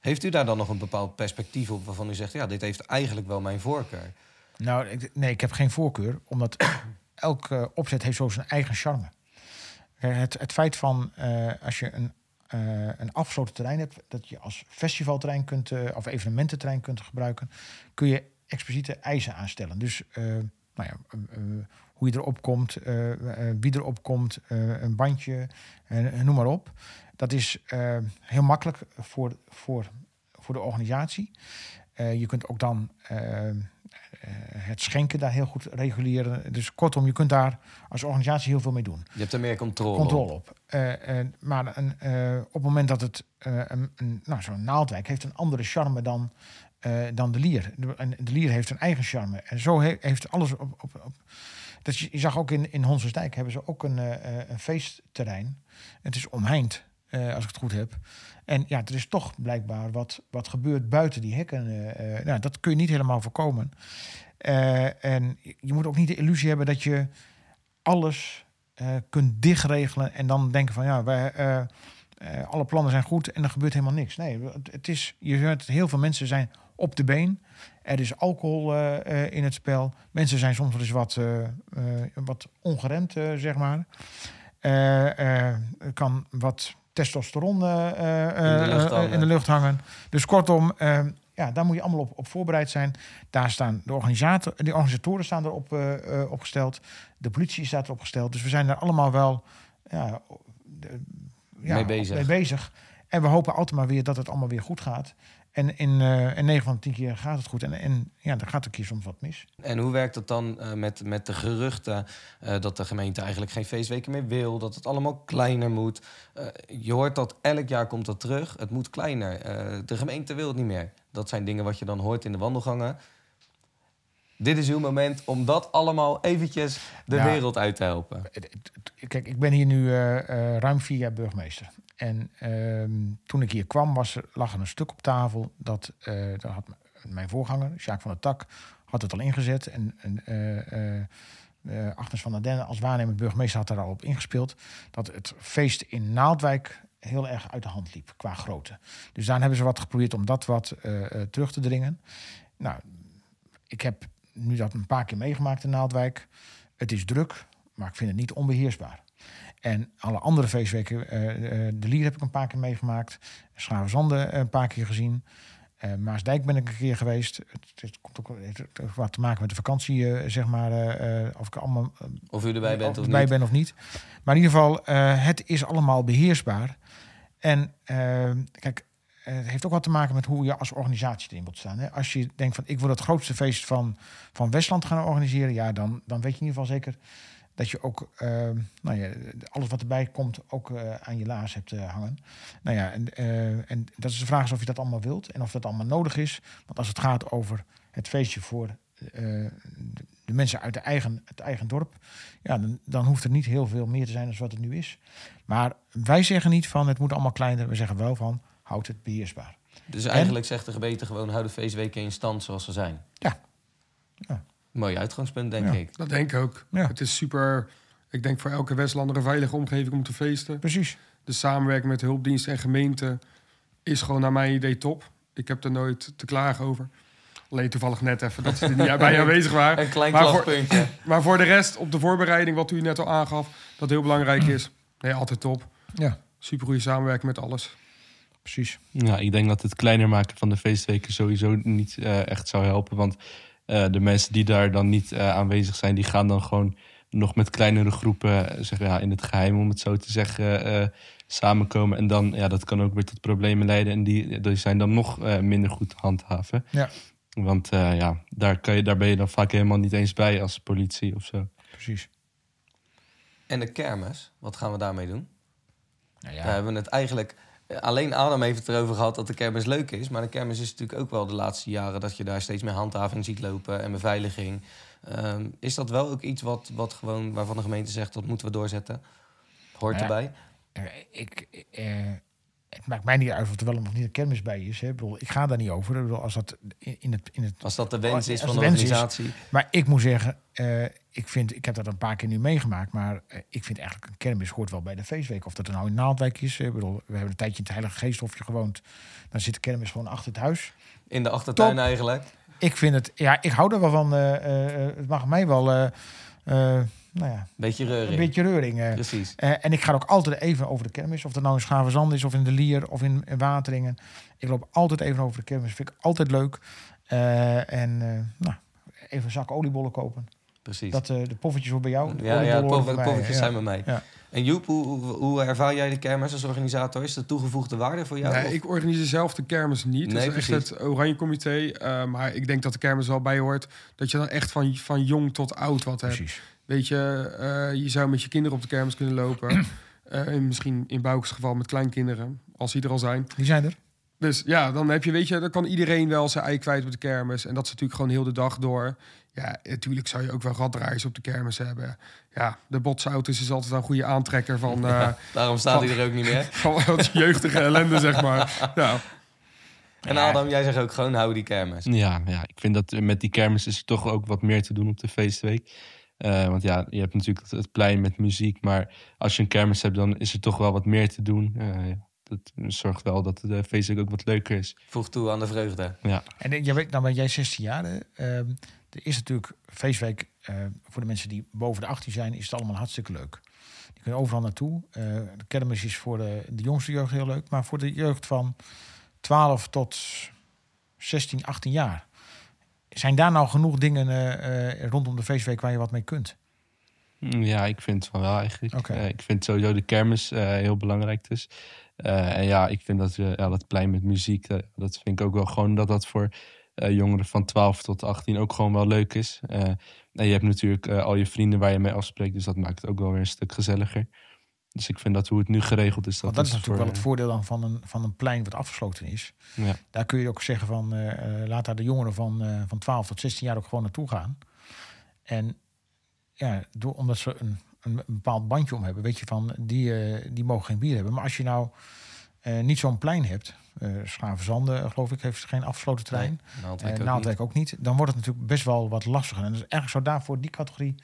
heeft u daar dan nog een bepaald perspectief op waarvan u zegt... ja, dit heeft eigenlijk wel mijn voorkeur? Nou, ik, nee, ik heb geen voorkeur, omdat elke opzet heeft zo zijn eigen charme. Eh, Het, het feit van eh, als je een, eh, een afgesloten terrein hebt, dat je als festivalterrein kunt, eh, of evenemententerrein kunt gebruiken, kun je expliciete eisen aanstellen. Dus eh, nou ja, eh, eh, hoe je erop komt, eh, eh, wie erop komt, eh, een bandje, eh, noem maar op. Dat is eh, heel makkelijk voor, voor, voor de organisatie. Eh, je kunt ook dan eh, het schenken daar heel goed reguleren. Dus kortom, je kunt daar als organisatie heel veel mee doen. Je hebt er meer controle, Controle op. op. Maar een, op het moment dat het een, een, nou, zo'n naaldwijk heeft een andere charme dan, dan de lier. De, en de lier heeft een eigen charme. En zo he- heeft alles op. op, op dat je, je zag ook in, in Honsensdijk hebben ze ook een, eh, een feestterrein. Het is omheind, eh, als ik het goed heb. En ja, er is toch blijkbaar wat, wat gebeurt buiten die hekken. eh, eh, nou, dat kun je niet helemaal voorkomen. En je moet ook niet de illusie hebben dat je alles kunt dichtregelen en dan denken van ja, wij, alle plannen zijn goed en er gebeurt helemaal niks. Nee, het, is, je hoort heel veel mensen zijn op de been. Er is alcohol in het spel. Mensen zijn soms wel eens wat, wat ongeremd, zeg maar. Er kan wat testosteron eh, eh, In de lucht eh, hangen. in de lucht hangen. Dus kortom, eh, ja, daar moet je allemaal op, op voorbereid zijn. Daar staan de, organisator, de organisatoren staan erop eh, eh, opgesteld. De politie staat erop gesteld. Dus we zijn daar allemaal wel ja, de- ja, Mee bezig. mee bezig. En we hopen altijd maar weer dat het allemaal weer goed gaat. En in, eh in 9 van de 10 keer gaat het goed. En, en ja, dan gaat een keer soms wat mis. En hoe werkt het dan eh, met, met de geruchten eh, dat de gemeente eigenlijk geen feestweken meer wil, dat het allemaal kleiner moet? Eh, je hoort dat elk jaar komt dat terug. Het moet kleiner. De gemeente wil het niet meer. Dat zijn dingen wat je dan hoort in de wandelgangen. Dit is uw moment om dat allemaal eventjes de Ja. wereld uit te helpen. Kijk, ik ben hier nu eh, eh, ruim vier jaar burgemeester. En ehm, toen ik hier kwam, was er, lag er een stuk op tafel. Dat, eh dat had mijn voorganger, Sjaak van der Tak, had het al ingezet. En, en Agnes van der Den als waarnemend burgemeester had daar al op ingespeeld. Dat het feest in Naaldwijk heel erg uit de hand liep qua grootte. Dus daar hebben ze wat geprobeerd om dat wat terug te dringen. Nou, ik heb nu dat een paar keer meegemaakt in Naaldwijk. Het is druk, maar ik vind het niet onbeheersbaar. En alle andere feestweken, eh, eh, de Lier heb ik een paar keer meegemaakt. Schravenzande een paar keer gezien. Eh, Maasdijk ben ik een keer geweest. Het, het komt ook wat te maken met de vakantie, eh, zeg maar. eh, eh, of ik allemaal eh, Of u erbij bent of erbij niet. ben of niet. Maar in ieder geval, eh, het is allemaal beheersbaar. En eh, kijk, eh, het heeft ook wat te maken met hoe je als organisatie erin wilt staan. Hè. Als je denkt van ik wil het grootste feest van, van Westland gaan organiseren, ja, dan, dan weet je in ieder geval zeker dat je ook eh, nou ja, alles wat erbij komt ook eh, aan je laars hebt eh, hangen. Nou ja, en, eh, en dat is de vraag is of je dat allemaal wilt en of dat allemaal nodig is. Want als het gaat over het feestje voor eh, de, de mensen uit de eigen, het eigen dorp, ja, dan, dan hoeft er niet heel veel meer te zijn dan wat het nu is. Maar wij zeggen niet van het moet allemaal kleiner. We zeggen wel van houd het beheersbaar. Dus En- eigenlijk zegt de gemeente gewoon, hou de feestweken in stand zoals ze zijn. Ja. Ja. Mooi uitgangspunt, denk Ja, ik. Dat denk ik ook. Het is super, ik denk voor elke Westlander een veilige omgeving om te feesten. Precies. De samenwerking met hulpdiensten en gemeenten is gewoon naar mijn idee top. Ik heb er nooit te klagen over. Alleen toevallig net even dat ze er niet bij aanwezig waren. Een klein maar voor, maar voor de rest, op de voorbereiding, wat u net al aangaf, dat heel belangrijk is. Nee, altijd top. Ja. Super goede samenwerking met alles. Precies. Ja, ik denk dat het kleiner maken van de feestweken sowieso niet eh, echt zou helpen. Want eh, de mensen die daar dan niet eh, aanwezig zijn, die gaan dan gewoon nog met kleinere groepen zeg, ja, in het geheim, om het zo te zeggen, eh, samenkomen. En dan, ja, dat kan ook weer tot problemen leiden. En die, die zijn dan nog eh, minder goed te handhaven. Ja. Want eh, ja, daar, kan je, daar ben je dan vaak helemaal niet eens bij als politie of zo. Precies. En de kermis, wat gaan we daarmee doen? Nou Daar hebben we het eigenlijk... Alleen Adam heeft het erover gehad dat de kermis leuk is. Maar de kermis is natuurlijk ook wel de laatste jaren... dat je daar steeds meer handhaving ziet lopen en beveiliging. Ehm, is dat wel ook iets wat, wat gewoon, waarvan de gemeente zegt... dat moeten we doorzetten? Hoort Nou ja, erbij? Ik, eh, het maakt mij niet uit of er wel of niet een kermis bij is. Hè. Ik, bedoel, ik ga daar niet over. Ik bedoel, als, dat in, het, in het, Als dat de wens is van de de wens is. organisatie. Maar ik moet zeggen, eh, ik, vind, ik heb dat een paar keer nu meegemaakt. Maar eh, ik vind eigenlijk een kermis hoort wel bij de feestweek. Of dat er nou in Naaldwijk is. Ik bedoel, we hebben een tijdje in het Heilige Geesthofje gewoond. Dan zit de kermis gewoon achter het huis. In de achtertuin Top. eigenlijk. Ik vind het, ja, ik hou er wel van. eh, het mag mij wel, nou ja, Beetje reuring. een beetje reuring. eh. Precies. Eh, en ik ga ook altijd even over de kermis. Of dat nou in Schavenzand is, of in de Lier, of in, in Wateringen. Ik loop altijd even over de kermis. Vind ik altijd leuk. Eh, en eh, nou, even een zak oliebollen kopen. Precies. Dat eh, de poffertjes voor bij jou. de Ja, ja de mij, poffertjes ja. zijn bij mij. Ja. En Joep, hoe, hoe, ervaar jij de kermis als organisator? Is dat toegevoegde waarde voor jou? Nee, Of- ik organiseer zelf de kermis niet. Nee, dat is echt het Oranje Comité. eh, maar ik denk dat de kermis wel bij hoort. Dat je dan echt van, van jong tot oud wat hebt. Precies. Weet je, eh, je zou met je kinderen op de kermis kunnen lopen. Eh, en misschien in Boukes geval met kleinkinderen, als die er al zijn. Die zijn er. Dus ja, dan heb je, weet je, dan kan iedereen wel zijn ei kwijt op de kermis. En dat is natuurlijk gewoon heel de dag door. Ja, natuurlijk zou je ook wel raddraaiers op de kermis hebben. Ja, de botsauto's is altijd een goede aantrekker van... eh, Ja, daarom staat van- hij er ook niet meer. Van wat jeugdige ellende, zeg maar. Ja. En Adam, jij zegt ook gewoon hou die kermis. Ja, ja, ik vind dat met die kermis is er toch ook wat meer te doen op de feestweek. Eh, want ja, je hebt natuurlijk het, plein met muziek. Maar als je een kermis hebt, dan is er toch wel wat meer te doen. Eh, ja, dat zorgt wel dat de feestweek ook wat leuker is. Voeg toe aan de vreugde. Ja. En jij weet, nou ben jij 16 jaar. hè. Er is natuurlijk feestweek eh, voor de mensen die boven de 18 zijn, is het allemaal hartstikke leuk. Die kunnen overal naartoe. Eh, de kermis is voor de, de jongste jeugd heel leuk, maar voor de jeugd van 12 tot 16, 18 jaar. Zijn daar nou genoeg dingen eh, rondom de feestweek waar je wat mee kunt? Mm, Ja, ik vind van wel eigenlijk. Ik vind sowieso de kermis heel belangrijk dus. En ja, ik vind dat, ja, dat plein met muziek, dat vind ik ook wel gewoon dat dat voor jongeren van 12 tot 18 ook gewoon wel leuk is. Eh, en je hebt natuurlijk eh, al je vrienden waar je mee afspreekt, dus dat maakt het ook wel weer een stuk gezelliger. Dus ik vind dat hoe het nu geregeld is, dat, Want dat is natuurlijk wel het voordeel dan van een, van een plein wat afgesloten is. Ja. Daar kun je ook zeggen van eh, eh, laat daar de jongeren van, eh, van 12 tot 16 jaar ook gewoon naartoe gaan. En ja, door, omdat ze een, een bepaald bandje om hebben, weet je van die, eh, die mogen geen bier hebben. Maar als je nou eh, niet zo'n plein hebt, eh Schavenzanden geloof ik heeft geen afgesloten trein. Nee, Naaldwijk Eh, ook Naaldwijk ook niet. Dan wordt het natuurlijk best wel wat lastiger. En dus eigenlijk zou daar voor die categorie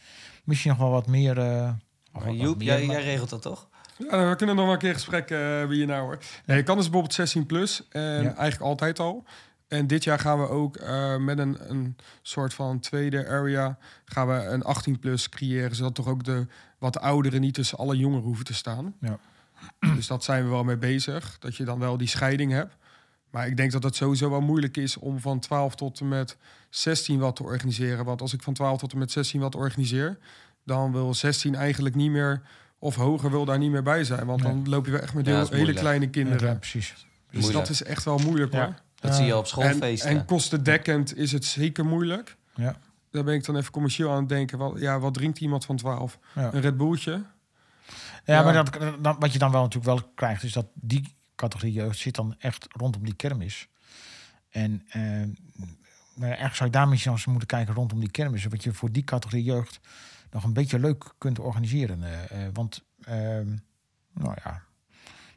misschien nog wel wat meer. eh, of Maar wat Joep, meer- jij, jij regelt dat toch? Ja, we kunnen nog wel een keer gesprek eh wie je nou hoor. Nee, je kan dus bijvoorbeeld 16 plus. En Ja. eigenlijk altijd al. En dit jaar gaan we ook eh, met een, een soort van tweede area... gaan we een 18 plus creëren. Zodat toch ook de wat ouderen niet tussen alle jongeren hoeven te staan. Ja. Dus dat zijn we wel mee bezig. Dat je dan wel die scheiding hebt. Maar ik denk dat het sowieso wel moeilijk is om van 12 tot en met 16 wat te organiseren. Want als ik van 12 tot en met 16 wat organiseer, dan wil 16 eigenlijk niet meer of hoger wil daar niet meer bij zijn. Want Nee. dan loop je wel echt met Ja, hele kleine kinderen. Ja, precies. Dus Moeilijk. dat is echt wel moeilijk Ja. hoor. Dat zie je op En, schoolfeesten. en kostendekkend is het zeker moeilijk. Ja. Daar ben ik dan even commercieel aan het denken. Wat, ja, wat drinkt iemand van 12? Ja. Een Red Bulltje? Ja, maar dat, dat- wat je dan wel natuurlijk wel krijgt, is dat die categorie jeugd zit dan echt rondom die kermis. En eh, nou ja, eigenlijk zou je daar misschien eens moeten kijken rondom die kermis. Wat je voor die categorie jeugd nog een beetje leuk kunt organiseren. eh, eh, want, ehm, nou ja,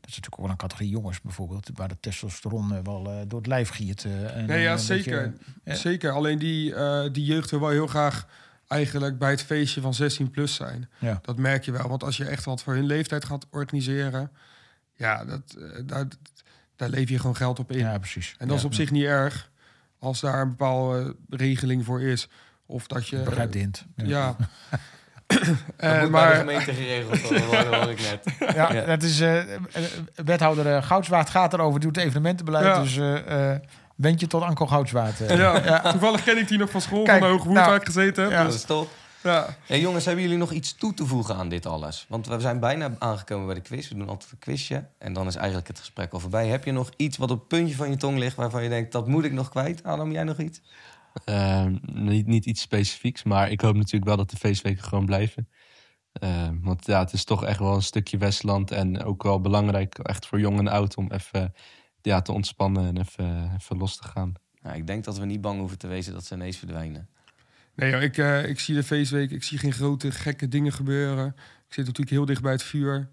dat is natuurlijk ook wel een categorie jongens bijvoorbeeld, waar de testosteron eh, wel eh, door het lijf giert. eh, en Nee, ja, zeker. beetje, eh, Zeker. Alleen die, eh, die jeugd wil wel heel graag eigenlijk bij het feestje van 16 plus zijn. Ja. Dat merk je wel. Want als je echt wat voor hun leeftijd gaat organiseren, ja, dat, eh, daar, daar leef je gewoon geld op in. ja, precies. En dat is Ja, op zich niet erg als daar een bepaalde regeling voor is. Of dat je. Begrijp de hint. Ja. Dat Eh, moet bij de maar gemeente geregeld worden, dat ik net. Ja, Ja. dat is eh, eh, wethouder eh, Goudswaard gaat erover, doet het evenementenbeleid. Ja. Dus eh eh wend je tot Anko Goudswaard. eh. ja, toevallig ken ik die nog van school, Kijk, van de Hoge nou, waar ik gezeten heb. ja. Dat is top. Ja. Hey, jongens, hebben jullie nog iets toe te voegen aan dit alles? Want we zijn bijna aangekomen bij de quiz. We doen altijd een quizje. En dan is eigenlijk het gesprek al voorbij. Heb je nog iets wat op het puntje van je tong ligt... waarvan je denkt, dat moet ik nog kwijt? Adam, jij nog iets? Ehm, niet, niet iets specifieks, maar ik hoop natuurlijk wel dat de feestweken gewoon blijven. Ehm, want ja, het is toch echt wel een stukje Westland en ook wel belangrijk, echt voor jong en oud, om even ja, te ontspannen en even, even los te gaan. Nou, ik denk dat we niet bang hoeven te wezen dat ze ineens verdwijnen. Nee, joh, ik, eh, ik zie de feestweek, ik zie geen grote gekke dingen gebeuren. Ik zit natuurlijk heel dicht bij het vuur.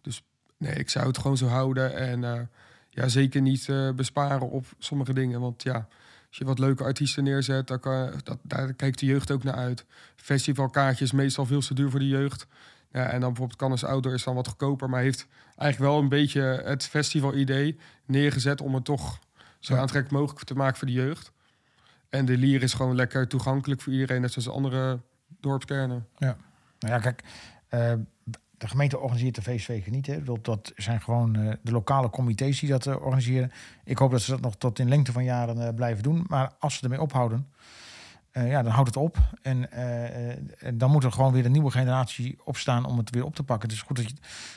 Dus nee, ik zou het gewoon zo houden. En eh, ja, zeker niet eh, besparen op sommige dingen. Want ja, als je wat leuke artiesten neerzet, dan kan, dat, daar kijkt de jeugd ook naar uit. Festivalkaartjes meestal veel te duur voor de jeugd. Ja, en dan bijvoorbeeld Cannes Outdoor is dan wat goedkoper, maar heeft eigenlijk wel een beetje het festival-idee neergezet om het toch zo aantrekkelijk mogelijk te maken voor de jeugd. En de Lier is gewoon lekker toegankelijk voor iedereen, net zoals de andere dorpskernen. Ja. Nou ja, kijk, eh, de gemeente organiseert de feestweken niet. Hè. Dat zijn gewoon eh, de lokale comité's die dat eh, organiseren. Ik hoop dat ze dat nog tot in lengte van jaren blijven doen. Maar als ze ermee ophouden, eh, ja, dan houdt het op. En, eh, en dan moet er gewoon weer een nieuwe generatie opstaan om het weer op te pakken. Het is goed dat je,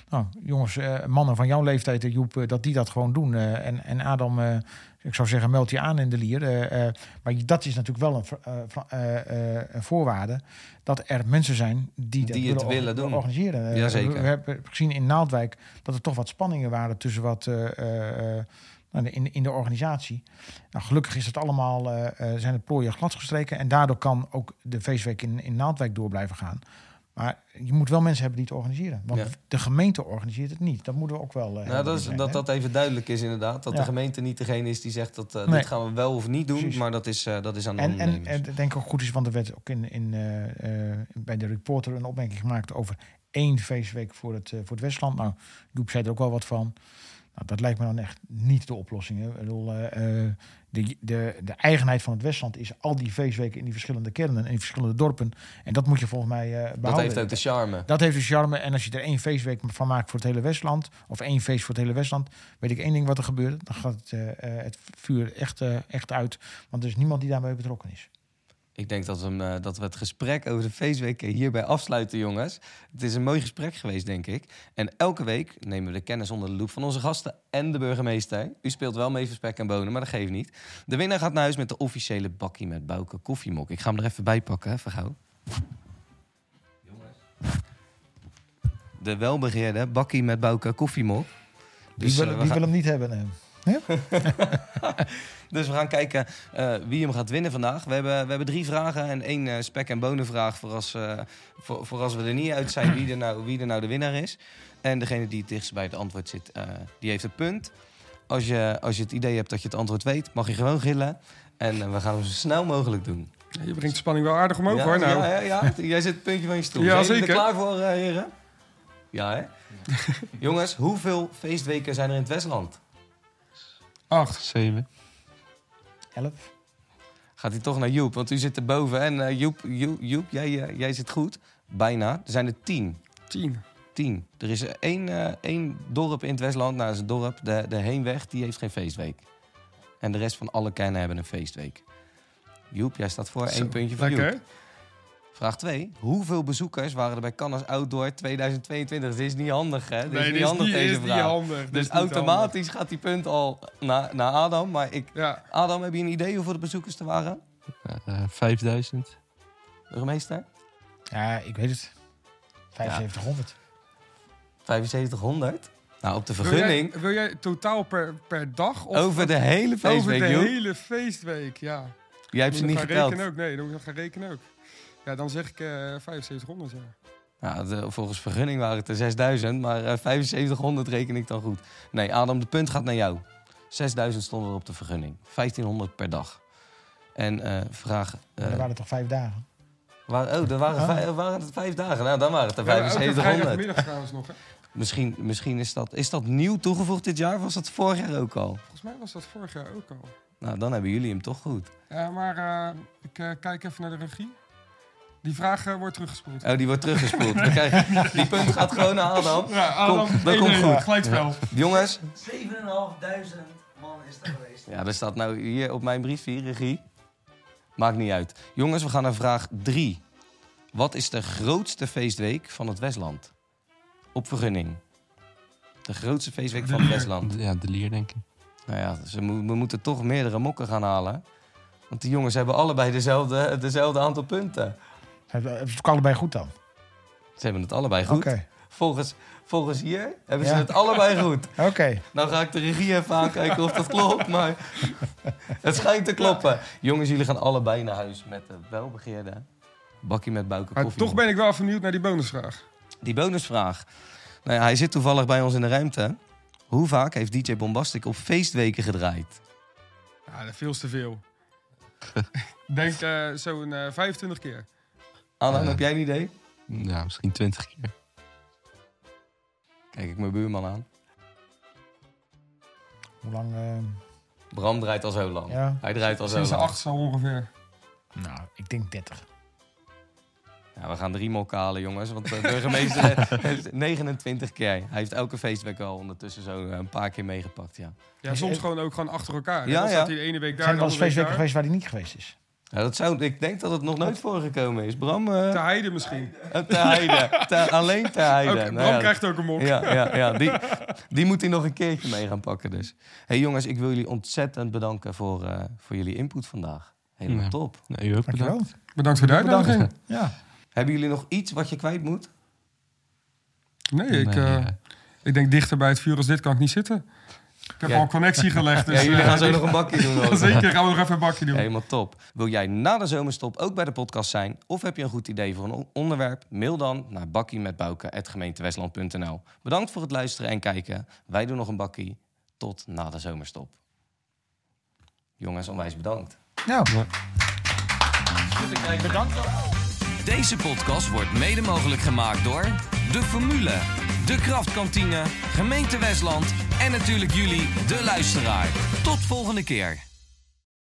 nou, jongens, eh, mannen van jouw leeftijd, Joep, dat die dat gewoon doen. En, en Adam, ik zou zeggen, meld je aan in de lier. Maar dat is natuurlijk wel een, voorwaarde dat er mensen zijn die, dat het willen doen. organiseren. Jazeker. We, we hebben gezien in Naaldwijk dat er toch wat spanningen waren tussen wat. In, in de organisatie. Nou, gelukkig is het allemaal, eh, eh, zijn de plooien gladgestreken. En daardoor kan ook de feestweek in, in Naaldwijk door blijven gaan. Maar je moet wel mensen hebben die het organiseren. Want Ja. de gemeente organiseert het niet. Dat moeten we ook wel. eh, Nou, dat, is, zijn, dat hè? dat even duidelijk is inderdaad. Dat Ja. de gemeente niet degene is die zegt dat Nee. dit gaan we wel of niet doen. Precies. Maar dat is, dat is aan de En, en, ondernemers. en ik denk ook goed is, want er werd ook in, in, bij de reporter een opmerking gemaakt over één feestweek voor het, voor het Westland. Nou, Joep zei er ook wel wat van. Nou, dat lijkt me dan echt niet de oplossing. Hè. Ik bedoel, eh, eh, de, de, de eigenheid van het Westland is al die feestweken in die verschillende kernen en in verschillende dorpen. En dat moet je volgens mij eh behouden. dat heeft ook de charme. Dat heeft de charme. En als je er één feestweek van maakt voor het hele Westland, of één feest voor het hele Westland, weet ik één ding wat er gebeurt. Dan gaat het, het vuur echt, echt uit. Want er is niemand die daarbij betrokken is. Ik denk dat we, hem, eh, dat we het gesprek over de feestweken hierbij afsluiten, jongens. Het is een mooi gesprek geweest, denk ik. En elke week nemen we de kennis onder de loep van onze gasten en de burgemeester. U speelt wel mee voor spek en bonen, maar dat geeft niet. De winnaar gaat naar huis met de officiële bakkie met Bouke koffiemok. Ik ga hem er even bij pakken, hè, vergauw. De welbegeerde bakkie met Bouke koffiemok. Wie, wil, eh, we wie gaan- wil hem niet hebben? Dus we gaan kijken eh, wie hem gaat winnen vandaag. We hebben, we hebben drie vragen en één eh, spek- en bonenvraag... Voor als, eh, voor, voor als we er niet uit zijn wie er, nou, wie er nou de winnaar is. En degene die het dichtst bij het antwoord zit, eh, die heeft een punt. Als je, als je het idee hebt dat je het antwoord weet, mag je gewoon gillen. En we gaan hem zo snel mogelijk doen. Je brengt de spanning wel aardig omhoog ja, hoor. Nou. ja, ja, ja. Jij zit het puntje van je stoel. Ja, zeker. er klaar voor, eh, heren? Ja, hè? Jongens, hoeveel feestweken zijn er in het Westland? Acht. Zeven. Elf. Gaat hij toch naar Joep, want u zit erboven. En eh, Joep, Joep, Joep jij, eh, jij zit goed. Bijna. Er zijn er tien. Tien. Tien. Er is één, eh, één dorp in het Westland, nou dat is een dorp, de, de Heenweg, die heeft geen feestweek. En de rest van alle kernen hebben een feestweek. Joep, jij staat voor. Zo, één puntje voor lekker. Joep. Vraag 2. Hoeveel bezoekers waren er bij Cannes Outdoor 2022? Dit is niet handig, hè? Dit Nee, is dit niet is handig, niet- deze is niet vraag. handig. Dus automatisch gaat die punt al naar, naar Adam. Maar ik... Ja. Adam, heb je een idee hoeveel de bezoekers er waren? Eh, 5000. Burgemeester? Ja, ik weet het. 7500. 7500? Nou, op de Wil vergunning... jij, wil jij totaal per, per dag? Of Over de hele feestweek, Over de hele feestweek, ja. Jij hebt ze niet geteld. rekenen ook? Nee, dan moet ik nog gaan rekenen ook. Ja, dan zeg ik eh 7500, ja. Ja, de- volgens vergunning waren het er 6000, maar eh, 7500 reken ik dan goed. Nee, Adam, de punt gaat naar jou. 6000 stonden er op de vergunning. 1500 per dag. En eh, vraag... eh, Maar er waren toch vijf dagen? waar, oh, er waren, vijf, waren het vijf dagen. Nou, dan waren het er Ja, elke 7500. vrijdagmiddag trouwens nog, hè. Misschien, misschien is, dat, is dat nieuw toegevoegd dit jaar? of Was dat vorig jaar ook al? Volgens mij was dat vorig jaar ook al. Nou, dan hebben jullie hem toch goed. Ja, maar eh, ik kijk even naar de regie. Die vraag eh, wordt teruggespoeld. Oh, die wordt teruggespoeld. We krijgen, die punt gaat gewoon naar Adam. Ja, Adam, Kom, dat 1-1, komt goed. gelijkspel. Jongens, 7.500 man is er geweest. Ja, er staat nou hier op mijn brief hier, regie. Maakt niet uit. Jongens, we gaan naar vraag 3. Wat is de grootste feestweek van het Westland? Op vergunning. De grootste feestweek De van het. Westland. Ja, de Lier, denk ik. Nou ja, mo- we moeten toch meerdere mokken gaan halen. Want die jongens hebben allebei dezelfde, dezelfde aantal punten. Hebben ze het allebei goed dan? Ze hebben het allebei goed. Volgens, volgens hier hebben ze Ja. het allebei goed. Oké. Nou ga ik de regie even aankijken of dat klopt, maar het schijnt te kloppen. Jongens, jullie gaan allebei naar huis met de welbegeerde bakkie met buiken Maar toch ben ik wel even benieuwd naar die bonusvraag. Die bonusvraag. Nou ja, hij zit toevallig bij ons in de ruimte. Hoe vaak heeft DJ Bombastic op feestweken gedraaid? Ja, veel te veel. Denk eh, zo'n eh 25 keer. Alan, Eh. heb jij een idee? Ja, misschien 20 keer. Kijk ik mijn buurman aan. Hoe lang? eh, Bram draait al zo lang. Ja. Hij draait al zo Sinds de lang. acht zo ongeveer. Nou, ik denk 30. Ja, we gaan drie mokken halen, jongens. Want de burgemeester heeft 29 keer. Hij heeft elke feestweek al ondertussen zo eh, een paar keer meegepakt, ja. Ja, soms gewoon ook gewoon achter elkaar. Ja, Ja, dan ja. staat hij de ene week Er daar, zijn de wel eens andere week feestweken daar. geweest waar hij niet geweest is. Ja dat zou, ik denk dat het nog nooit voorgekomen is. Bram... eh, Ter Heide misschien. eh, heide. Ter- alleen ter heide. Nou Bram ja, krijgt ook een mok. Ja, ja, ja die, die moet hij nog een keertje mee gaan pakken dus. hey, jongens, ik wil jullie ontzettend bedanken voor, eh, voor jullie input vandaag. Helemaal Ja. top. Nee, u ook Dankjewel. bedankt. Bedankt voor de Bedankt. uitnodiging. Ja. Hebben jullie nog iets wat je kwijt moet? Nee, ik, Nee, ik denk dichter bij het vuur als dit kan ik niet zitten. Ik heb Ja. al een connectie gelegd. Dus, ja, jullie eh, gaan zo nog een bakje doen. ook. Zeker, gaan we nog even een bakje doen. Helemaal top. Wil jij na de zomerstop ook bij de podcast zijn? Of heb je een goed idee voor een on- onderwerp? Mail dan naar bakkiemetbouken.gemeentewestland.nl Bedankt voor het luisteren en kijken. Wij doen nog een bakkie. Tot na de zomerstop. Jongens, onwijs bedankt. Nou, Deze podcast wordt mede mogelijk gemaakt door De Formule, De Kraftkantine, Gemeente Westland en natuurlijk jullie, de luisteraar. Tot volgende keer.